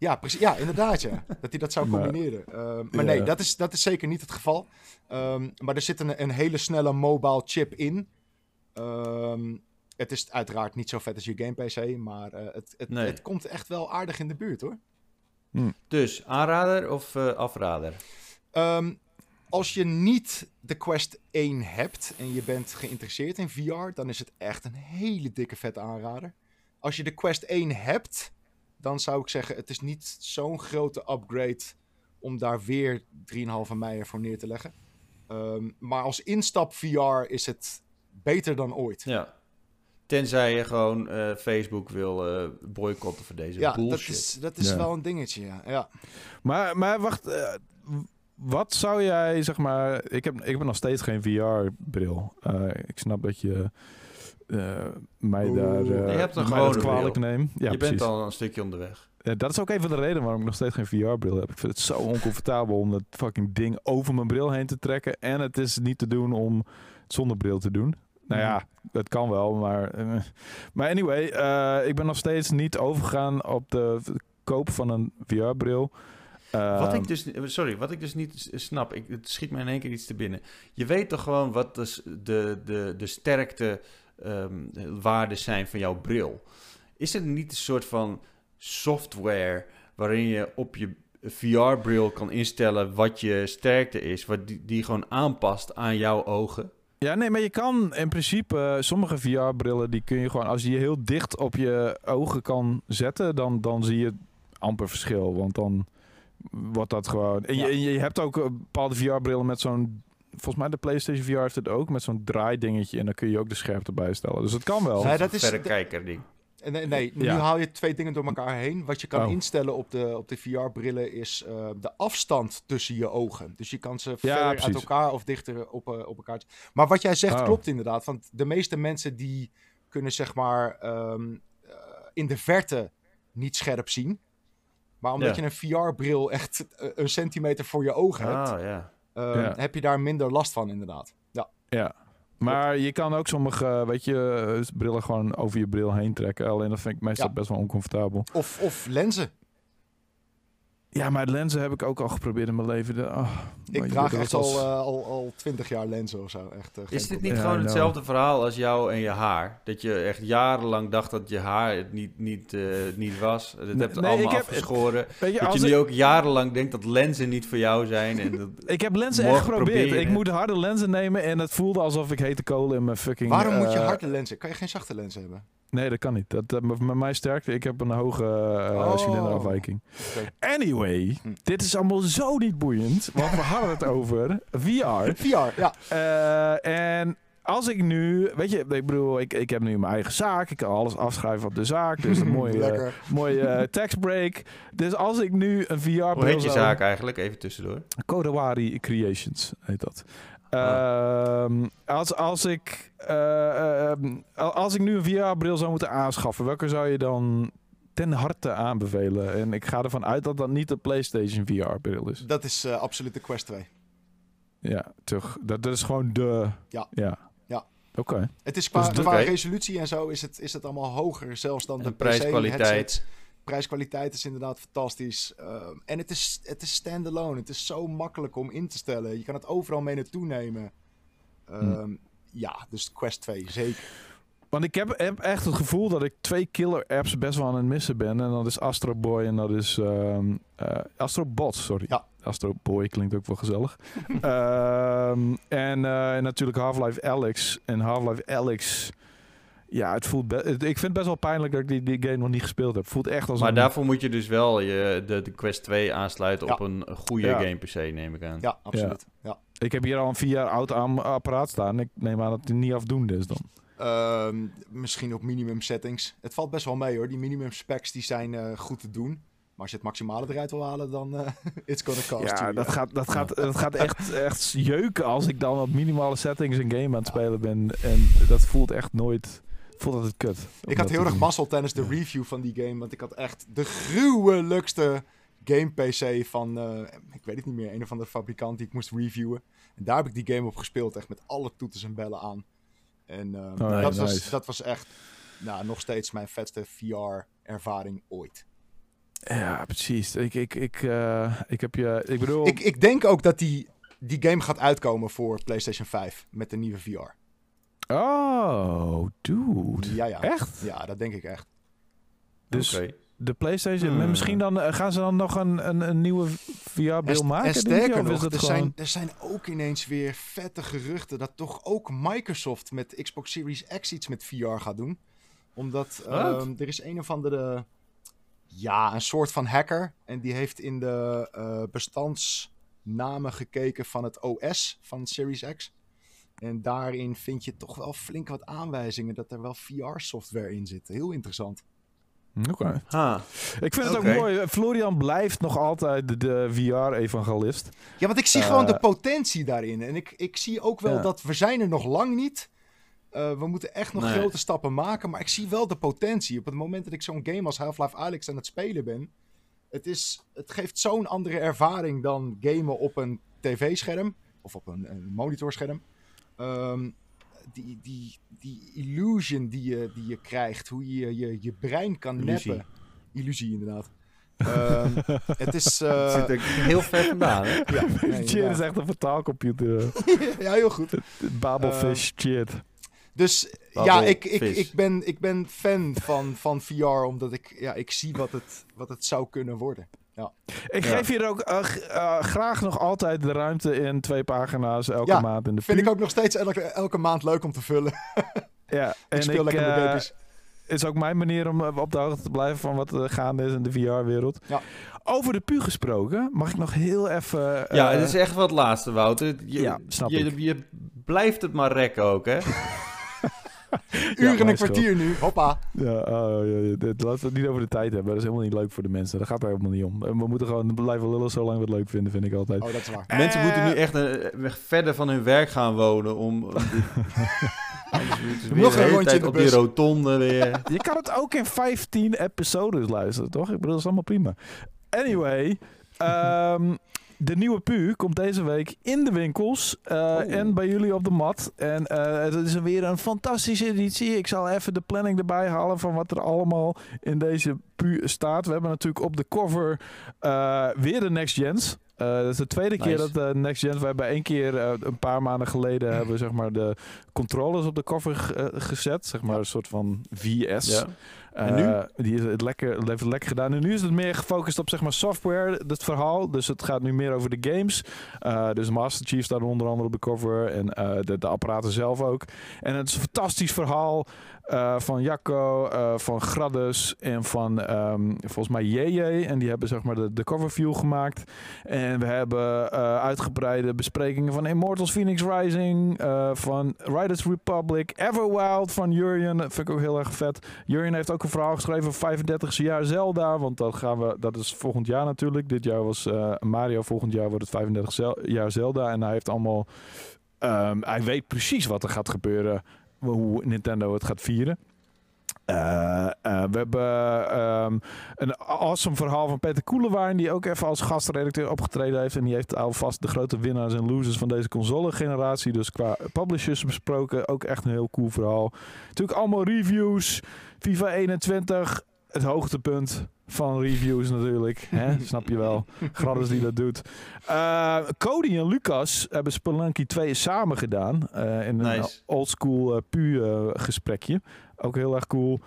Speaker 2: Ja, precies. Ja, inderdaad, ja. Dat hij dat zou
Speaker 3: Maar-
Speaker 2: combineren. Ehm, maar
Speaker 3: Ja.
Speaker 2: nee, dat is, dat is zeker niet het geval. Ehm, maar er zit een, een hele snelle mobile chip in. Het is uiteraard niet zo vet als je game PC, maar eh, het, het,
Speaker 1: Nee.
Speaker 2: het komt echt wel aardig in de buurt hoor.
Speaker 1: Dus aanrader of eh, afrader?
Speaker 2: Ehm, als je niet de Quest 1 hebt en je bent geïnteresseerd in VR, dan is het echt een hele dikke vette aanrader. Als je de Quest 1 hebt, dan zou ik zeggen, het is niet zo'n grote upgrade om daar weer 3,5 mei voor neer te leggen. Ehm, maar als instap VR is het beter dan ooit.
Speaker 1: Ja. Tenzij je gewoon eh, Facebook wil eh, boycotten voor deze
Speaker 2: Ja, dat
Speaker 1: bullshit.
Speaker 2: is, dat is
Speaker 3: Ja.
Speaker 2: wel een dingetje. Ja. Ja.
Speaker 3: Maar, maar wacht, eh, wat zou jij, zeg maar... Ik heb, ik heb nog steeds geen VR-bril. Eh, ik snap dat je eh, mij
Speaker 2: Oeh.
Speaker 3: daar
Speaker 1: Je hebt een
Speaker 3: mij dat kwalijk
Speaker 1: bril.
Speaker 3: neem. Ja,
Speaker 1: je
Speaker 3: precies.
Speaker 1: bent al een stukje onderweg.
Speaker 3: Dat is ook een van de redenen waarom ik nog steeds geen VR-bril heb. Ik vind het zo oncomfortabel om dat fucking ding over mijn bril heen te trekken. En het is niet te doen om het zonder bril te doen. Nou
Speaker 1: Mhm.
Speaker 3: ja, dat kan wel, maar... eh, maar anyway, eh, ik ben nog steeds niet overgegaan op de koop van een VR-bril. Eh,
Speaker 1: Wat ik dus, sorry, wat ik dus niet snap, ik, het schiet me in één keer iets te binnen. Je weet toch gewoon wat de, de, de, de sterkte ehm, waarden zijn van jouw bril. Is er niet een soort van software waarin je op je VR-bril kan instellen wat je sterkte is, wat die, die gewoon aanpast aan jouw ogen?
Speaker 3: Ja, nee, maar je kan in principe eh, sommige VR-brillen die kun je gewoon als je je heel dicht op je ogen kan zetten, dan, dan zie je amper verschil, want dan wordt dat gewoon. En je,
Speaker 2: Ja.
Speaker 3: en je hebt ook eh, bepaalde VR-brillen met zo'n volgens mij de PlayStation VR heeft het ook met zo'n draaidingetje en dan kun je ook de scherpte bijstellen. Dus het kan wel.
Speaker 2: Nee, dat is-
Speaker 1: verrekijker ding.
Speaker 2: Nee, nee nu
Speaker 3: Ja.
Speaker 2: haal je twee dingen door elkaar heen. Wat je kan
Speaker 3: Oh.
Speaker 2: instellen op de, op de VR-brillen is eh, de afstand tussen je ogen. Dus je kan ze verder uit
Speaker 3: precies. elkaar
Speaker 2: elkaar of dichter op, eh, op elkaar. Maar wat jij zegt
Speaker 3: Oh.
Speaker 2: klopt inderdaad. Want de meeste mensen die kunnen zeg maar ehm, eh, in de verte niet scherp zien. Maar omdat
Speaker 1: Ja.
Speaker 2: je een VR-bril echt eh, een centimeter voor je ogen hebt,
Speaker 1: Ah,
Speaker 2: ehm,
Speaker 3: Ja.
Speaker 2: heb je daar minder last van inderdaad. Ja,
Speaker 3: Ja. Maar je kan ook sommige, eh, weet je, eh, brillen gewoon over je bril heen trekken. Alleen dat vind ik meestal
Speaker 2: Ja.
Speaker 3: best wel oncomfortabel.
Speaker 2: of, of lenzen.
Speaker 3: Ja, maar lenzen heb ik ook al geprobeerd in mijn leven. De, oh,
Speaker 2: Ik draag echt al, eh, al, al 20 jaar lenzen of zo. Echt, eh,
Speaker 1: Is dit niet
Speaker 3: Ja,
Speaker 1: gewoon hetzelfde verhaal als jou en je haar? Dat je echt jarenlang dacht dat je haar het niet, niet, eh, niet was. Dat
Speaker 3: Nee,
Speaker 1: hebt het
Speaker 3: nee,
Speaker 1: allemaal
Speaker 3: ik heb-
Speaker 1: afgeschoren.
Speaker 3: Weet je,
Speaker 1: Dat
Speaker 3: als
Speaker 1: je
Speaker 3: ik,
Speaker 1: nu ook jarenlang denkt dat lenzen niet voor jou zijn. En dat,
Speaker 3: ik heb lenzen echt geprobeerd.
Speaker 1: proberen.
Speaker 3: Ik moet harde lenzen nemen en het voelde alsof ik hete kolen in mijn fucking...
Speaker 2: Waarom moet je harde lenzen? Kan je geen zachte lenzen hebben?
Speaker 3: Nee, dat kan niet. Dat, dat, met mij sterkte. Ik heb een hoge
Speaker 2: Oh.
Speaker 3: cilinderafwijking.
Speaker 2: Oké.
Speaker 3: Anyway,
Speaker 2: Hm.
Speaker 3: dit is allemaal zo niet boeiend. Want we hadden het over VR.
Speaker 2: VR, ja.
Speaker 3: Eh, en als ik nu, weet je, ik bedoel, ik, ik heb nu mijn eigen zaak. Ik kan alles afschrijven op de zaak. Dus een mooie,
Speaker 2: Lekker.
Speaker 3: mooie eh, tax break. Dus als ik nu een VR
Speaker 1: hoe heet je zaak eigenlijk? Even tussendoor.
Speaker 3: Kodawari Creations heet dat.
Speaker 1: Ah.
Speaker 3: Ehm, als, als, ik, eh, ehm, als ik nu een VR-bril zou moeten aanschaffen, welke zou je dan ten harte aanbevelen? En ik ga ervan uit dat dat niet de PlayStation VR-bril is.
Speaker 2: Dat is eh, absoluut de Quest 2.
Speaker 3: Ja, toch. Dat, dat is gewoon de.
Speaker 2: Ja.
Speaker 3: Ja.
Speaker 2: Ja.
Speaker 3: Oké.
Speaker 2: Het is qua,
Speaker 3: Dus
Speaker 2: resolutie en zo is het, is het allemaal hoger zelfs dan de
Speaker 1: En prijskwaliteit.
Speaker 2: Prijskwaliteit is inderdaad fantastisch. Ehm, en het is, het is standalone. Het is zo makkelijk om in te stellen. Je kan het overal mee naartoe nemen. Ehm, Ja, dus Quest 2, zeker.
Speaker 3: Want ik heb, heb echt het gevoel dat ik twee killer apps best wel aan het missen ben. En dat is Astro Boy en dat is ehm eh, Astro Bot, sorry.
Speaker 2: Ja.
Speaker 3: Astro Boy klinkt ook wel gezellig. Ehm, en eh, natuurlijk Half-Life Alyx. En Half-Life Alyx, ja, het voelt... ik vind het best wel pijnlijk dat ik die, die game nog niet gespeeld heb. Voelt echt als
Speaker 1: Maar
Speaker 3: een...
Speaker 1: daarvoor moet je dus wel je, de, de Quest 2 aansluiten
Speaker 2: Ja.
Speaker 1: op een goede
Speaker 3: Ja.
Speaker 1: game PC, neem ik aan.
Speaker 2: Ja, absoluut. Ja.
Speaker 3: Ik heb hier al een vier jaar oud apparaat staan. Ik neem aan dat het niet afdoende is dan.
Speaker 2: Ehm, misschien op minimum settings. Het valt best wel mee hoor. Die minimum specs die zijn eh, goed te doen. Maar als je het maximale eruit wil halen, dan eh it's gonna cost
Speaker 3: Ja,
Speaker 2: you.
Speaker 3: dat gaat, dat gaat, dat gaat echt, echt jeuken als ik dan op minimale settings een game aan het spelen ben. En dat voelt echt nooit... Voelt altijd kut. om
Speaker 2: Ik
Speaker 3: dat
Speaker 2: had heel erg mazzel tijdens de review van die game. Want ik had echt de gruwelijkste game PC van, eh, ik weet het niet meer, een of andere fabrikant die ik moest reviewen. En daar heb ik die game op gespeeld, echt met alle toeters en bellen aan. En eh,
Speaker 3: ja,
Speaker 2: dat, was, dat was echt nou, nog steeds mijn vetste VR-ervaring ooit.
Speaker 3: Ja, precies. Ik, ik, ik, eh, ik heb je... Ik bedoel...
Speaker 2: Ik, ik denk ook dat die, die game gaat uitkomen voor PlayStation 5 met de nieuwe VR.
Speaker 3: Oh, dude.
Speaker 2: Ja, ja.
Speaker 3: Echt?
Speaker 2: Ja, dat denk ik echt.
Speaker 3: Dus de PlayStation...
Speaker 1: Hmm.
Speaker 3: Misschien dan... eh, gaan ze dan nog een, een, een nieuwe VR-bril
Speaker 2: En,
Speaker 3: maken?
Speaker 2: en sterker nog, er,
Speaker 3: gewoon...
Speaker 2: zijn, er zijn ook ineens weer vette geruchten dat toch ook Microsoft met Xbox Series X iets met VR gaat doen. Omdat ehm, er is een of andere, ja, een soort van hacker. En die heeft in de eh, bestandsnamen gekeken van het OS van Series X. En daarin vind je toch wel flink wat aanwijzingen dat er wel VR-software in zit. Heel interessant.
Speaker 3: Oké.
Speaker 1: Ha.
Speaker 3: Ik vind het ook mooi. Florian blijft nog altijd de, de VR-evangelist.
Speaker 2: Ja, want ik zie
Speaker 3: Eh,
Speaker 2: gewoon de potentie daarin. En ik, ik zie ook wel
Speaker 3: Ja.
Speaker 2: dat we zijn er nog lang niet. Eh, we moeten echt nog
Speaker 1: Nee.
Speaker 2: grote stappen maken. Maar ik zie wel de potentie. Op het moment dat ik zo'n game als Half-Life Alyx aan het spelen ben. Het, is, het geeft zo'n andere ervaring dan gamen op een tv-scherm. Of op een, een monitorscherm. Ehm, die, die, die illusion die je, die je krijgt. Hoe je je, je brein kan
Speaker 1: Illusie.
Speaker 2: neppen. Illusie, inderdaad. Ehm, het is... eh,
Speaker 1: zit er heel ver vandaan, hè?
Speaker 2: ja, nee,
Speaker 3: is echt een vertaalcomputer.
Speaker 2: ja, heel goed.
Speaker 3: Babelfish, shit.
Speaker 2: Dus ja, ik, ik, ik, ben, ik ben fan van, van VR, omdat ik, ja, ik zie wat het, wat het zou kunnen worden.
Speaker 3: Ik
Speaker 1: Ja.
Speaker 3: geef hier ook eh, eh, graag nog altijd de ruimte in twee pagina's elke
Speaker 2: Ja,
Speaker 3: maand in de
Speaker 2: Vind ik ook nog steeds elke, elke maand leuk om te vullen.
Speaker 3: Ja,
Speaker 2: ik
Speaker 3: en
Speaker 2: speel lekker met
Speaker 3: eh,
Speaker 2: baby's.
Speaker 3: is ook mijn manier om op de hoogte te blijven van wat er gaande is in de VR-wereld.
Speaker 2: Ja.
Speaker 3: Over de pu gesproken, mag ik nog heel even...
Speaker 1: Ja, het is echt wat laatste, Wouter. Je,
Speaker 3: Ja, snap
Speaker 1: je,
Speaker 3: ik.
Speaker 1: je blijft het maar rekken ook, hè?
Speaker 2: Uur en een kwartier nu, hoppa.
Speaker 3: Ja, oh, laten we het niet over de tijd hebben. Dat is helemaal niet leuk voor de mensen. Daar gaat het helemaal niet om. En We moeten gewoon blijven lullen zolang we het leuk vinden, vind ik altijd.
Speaker 2: Oh, dat is waar.
Speaker 1: Mensen
Speaker 3: Eh,
Speaker 1: moeten nu echt een, verder van hun werk gaan wonen om... om
Speaker 2: Nog een rondje
Speaker 1: tijd
Speaker 2: in de
Speaker 1: op die rotonde weer.
Speaker 3: Je kan het ook in 15 episodes luisteren, toch? Ik bedoel, dat is allemaal prima. Anyway, ehm, de nieuwe PU komt deze week in de winkels uh, en bij jullie op de mat. En uh, het is weer een fantastische editie. Ik zal even de planning erbij halen van wat er allemaal in deze PU staat. We hebben natuurlijk op de cover uh, weer de Next Gens. Uh, dat is de tweede nice. keer dat de Next Gen... We hebben één keer uh, een paar maanden geleden... hebben we zeg maar de controllers op de cover gezet. Zeg maar een soort van VS. Ja.
Speaker 1: En nu? Uh,
Speaker 3: die is het lekker, heeft het lekker gedaan. En nu is het meer gefocust op zeg maar software, het verhaal. Dus het gaat nu meer over de games. Uh, dus Master Chief staat onder andere op de cover. En uh, de, de apparaten zelf ook. En het is een fantastisch verhaal. Uh, van Jacco, uh, van Gradus en van um, volgens mij JJ. En die hebben zeg maar de, cover view gemaakt. En we hebben uh, uitgebreide besprekingen van Immortals Phoenix Rising, van Riders Republic, Everwild van Jurjen. Dat vind ik ook heel erg vet. Jurjen heeft ook een verhaal geschreven 35 jaar Zelda. Want dat, gaan we, dat is volgend jaar natuurlijk. Dit jaar was Mario, volgend jaar wordt het 35 zel jaar Zelda. En hij heeft allemaal... Um, hij weet precies wat er gaat gebeuren hoe Nintendo het gaat vieren. Uh, uh, we hebben um, een awesome verhaal van Peter Koelewijn, die ook even als gastredacteur opgetreden heeft. En die heeft alvast de grote winnaars en losers van deze console-generatie, dus qua publishers besproken. Ook echt een heel cool verhaal. Natuurlijk allemaal reviews. FIFA 21, het hoogtepunt van reviews natuurlijk. Hè? Snap je wel. Gradders die dat doet. Uh, Cody en Lucas hebben Spelunky 2 samen gedaan. Uh, in nice. een oldschool uh, pu gesprekje. Ook heel erg cool.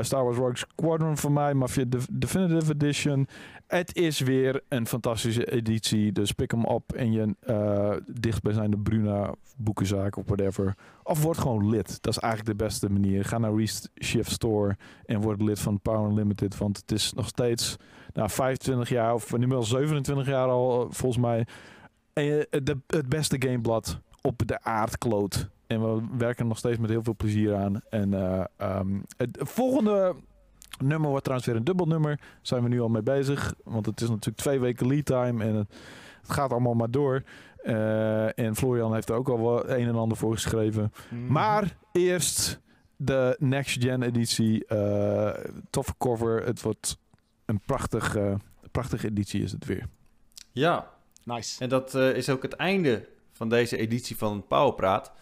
Speaker 3: Star Wars Rogue Squadron van mij. Mafia De Definitive Edition. Het is weer een fantastische editie. Dus pik hem op in je uh, dichtbijzijnde Bruna boekenzaak of whatever. Of word gewoon lid. Dat is eigenlijk de beste manier. Ga naar Reshift Store en word lid van Power Unlimited. Want het is nog steeds nou, 25 jaar of nu wel 27 jaar al eh, volgens mij. Het beste gameblad op de aardkloot. En we werken nog steeds met heel veel plezier aan. En uh, um, het volgende nummer wordt trouwens weer een dubbel nummer. Daar zijn we nu al mee bezig. Want het is natuurlijk twee weken lead time. En het, het gaat allemaal maar door. Uh, en Florian heeft er ook al wat een en ander voor geschreven. Mm. Maar eerst de Next Gen editie. Uh, toffe cover. Het wordt een prachtig, uh, prachtige editie is het weer.
Speaker 1: Ja.
Speaker 2: Nice.
Speaker 1: En dat is ook het einde van deze editie van Powerpraat.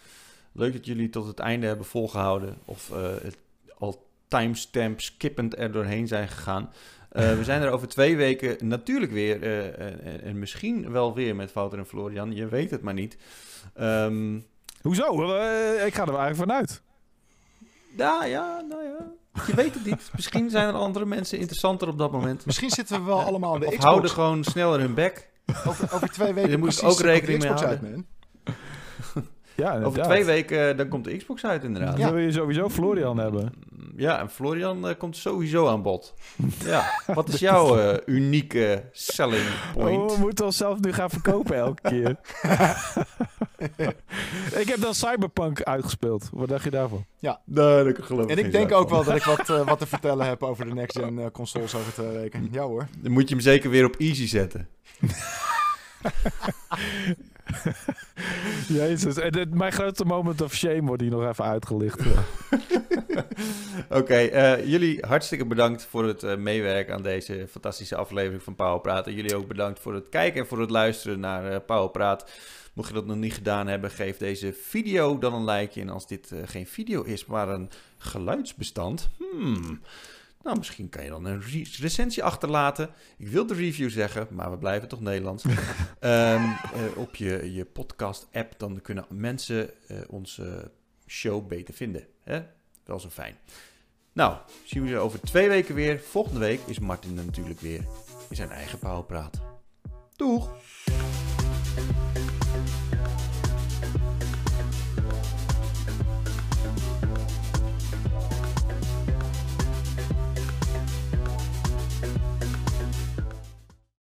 Speaker 1: Leuk dat jullie tot het einde hebben volgehouden. Of het al timestamp skippend er doorheen zijn gegaan. Uh, we zijn er over twee weken natuurlijk weer. Uh, en misschien wel weer met Wouter en Florian. Je weet het maar niet. Um,
Speaker 3: Hoezo? ik ga er eigenlijk vanuit.
Speaker 1: Ja, ja, nou ja. Je weet het niet. Misschien zijn er andere mensen interessanter op dat moment.
Speaker 2: Misschien zitten we wel allemaal in de
Speaker 1: of
Speaker 2: Xbox.
Speaker 1: houden gewoon sneller hun bek.
Speaker 2: Over, over twee weken.
Speaker 1: Je moet ook rekening mee houden. Uit,
Speaker 3: ja,
Speaker 1: Over twee weken dan komt de Xbox uit, inderdaad.
Speaker 3: Ja. wil je sowieso Florian hebben.
Speaker 1: Ja, en Florian uh, komt sowieso aan bod. ja, wat is jouw uh, unieke selling point?
Speaker 3: Oh, we moeten onszelf nu gaan verkopen elke keer. ik heb dan Cyberpunk uitgespeeld. Wat dacht je daarvan?
Speaker 2: Ja,
Speaker 1: nee, dat geloof
Speaker 2: En ik denk ook wel dat ik wat, uh, wat te vertellen heb over de next-gen consoles over twee weken. Ja hoor.
Speaker 1: Dan moet je hem zeker weer op easy zetten.
Speaker 3: Jezus, en mijn grote moment of shame wordt hier nog even uitgelicht.
Speaker 1: Oké, uh, jullie hartstikke bedankt voor het uh, meewerken aan deze fantastische aflevering van Power Praat. En jullie ook bedankt voor het kijken en voor het luisteren naar uh, Praat. Mocht je dat nog niet gedaan hebben, geef deze video dan een like. En als dit geen video is, maar een geluidsbestand... Hmm, nou, misschien kan je dan een recensie achterlaten. Ik wil de review zeggen, maar we blijven toch Nederlands. um, uh, op je, je podcast-app, dan kunnen mensen uh, onze show beter vinden. Hè? Wel zo fijn. Nou, zien we je over twee weken weer. Volgende week is Martin natuurlijk weer in zijn eigen pauwpraat. Doeg!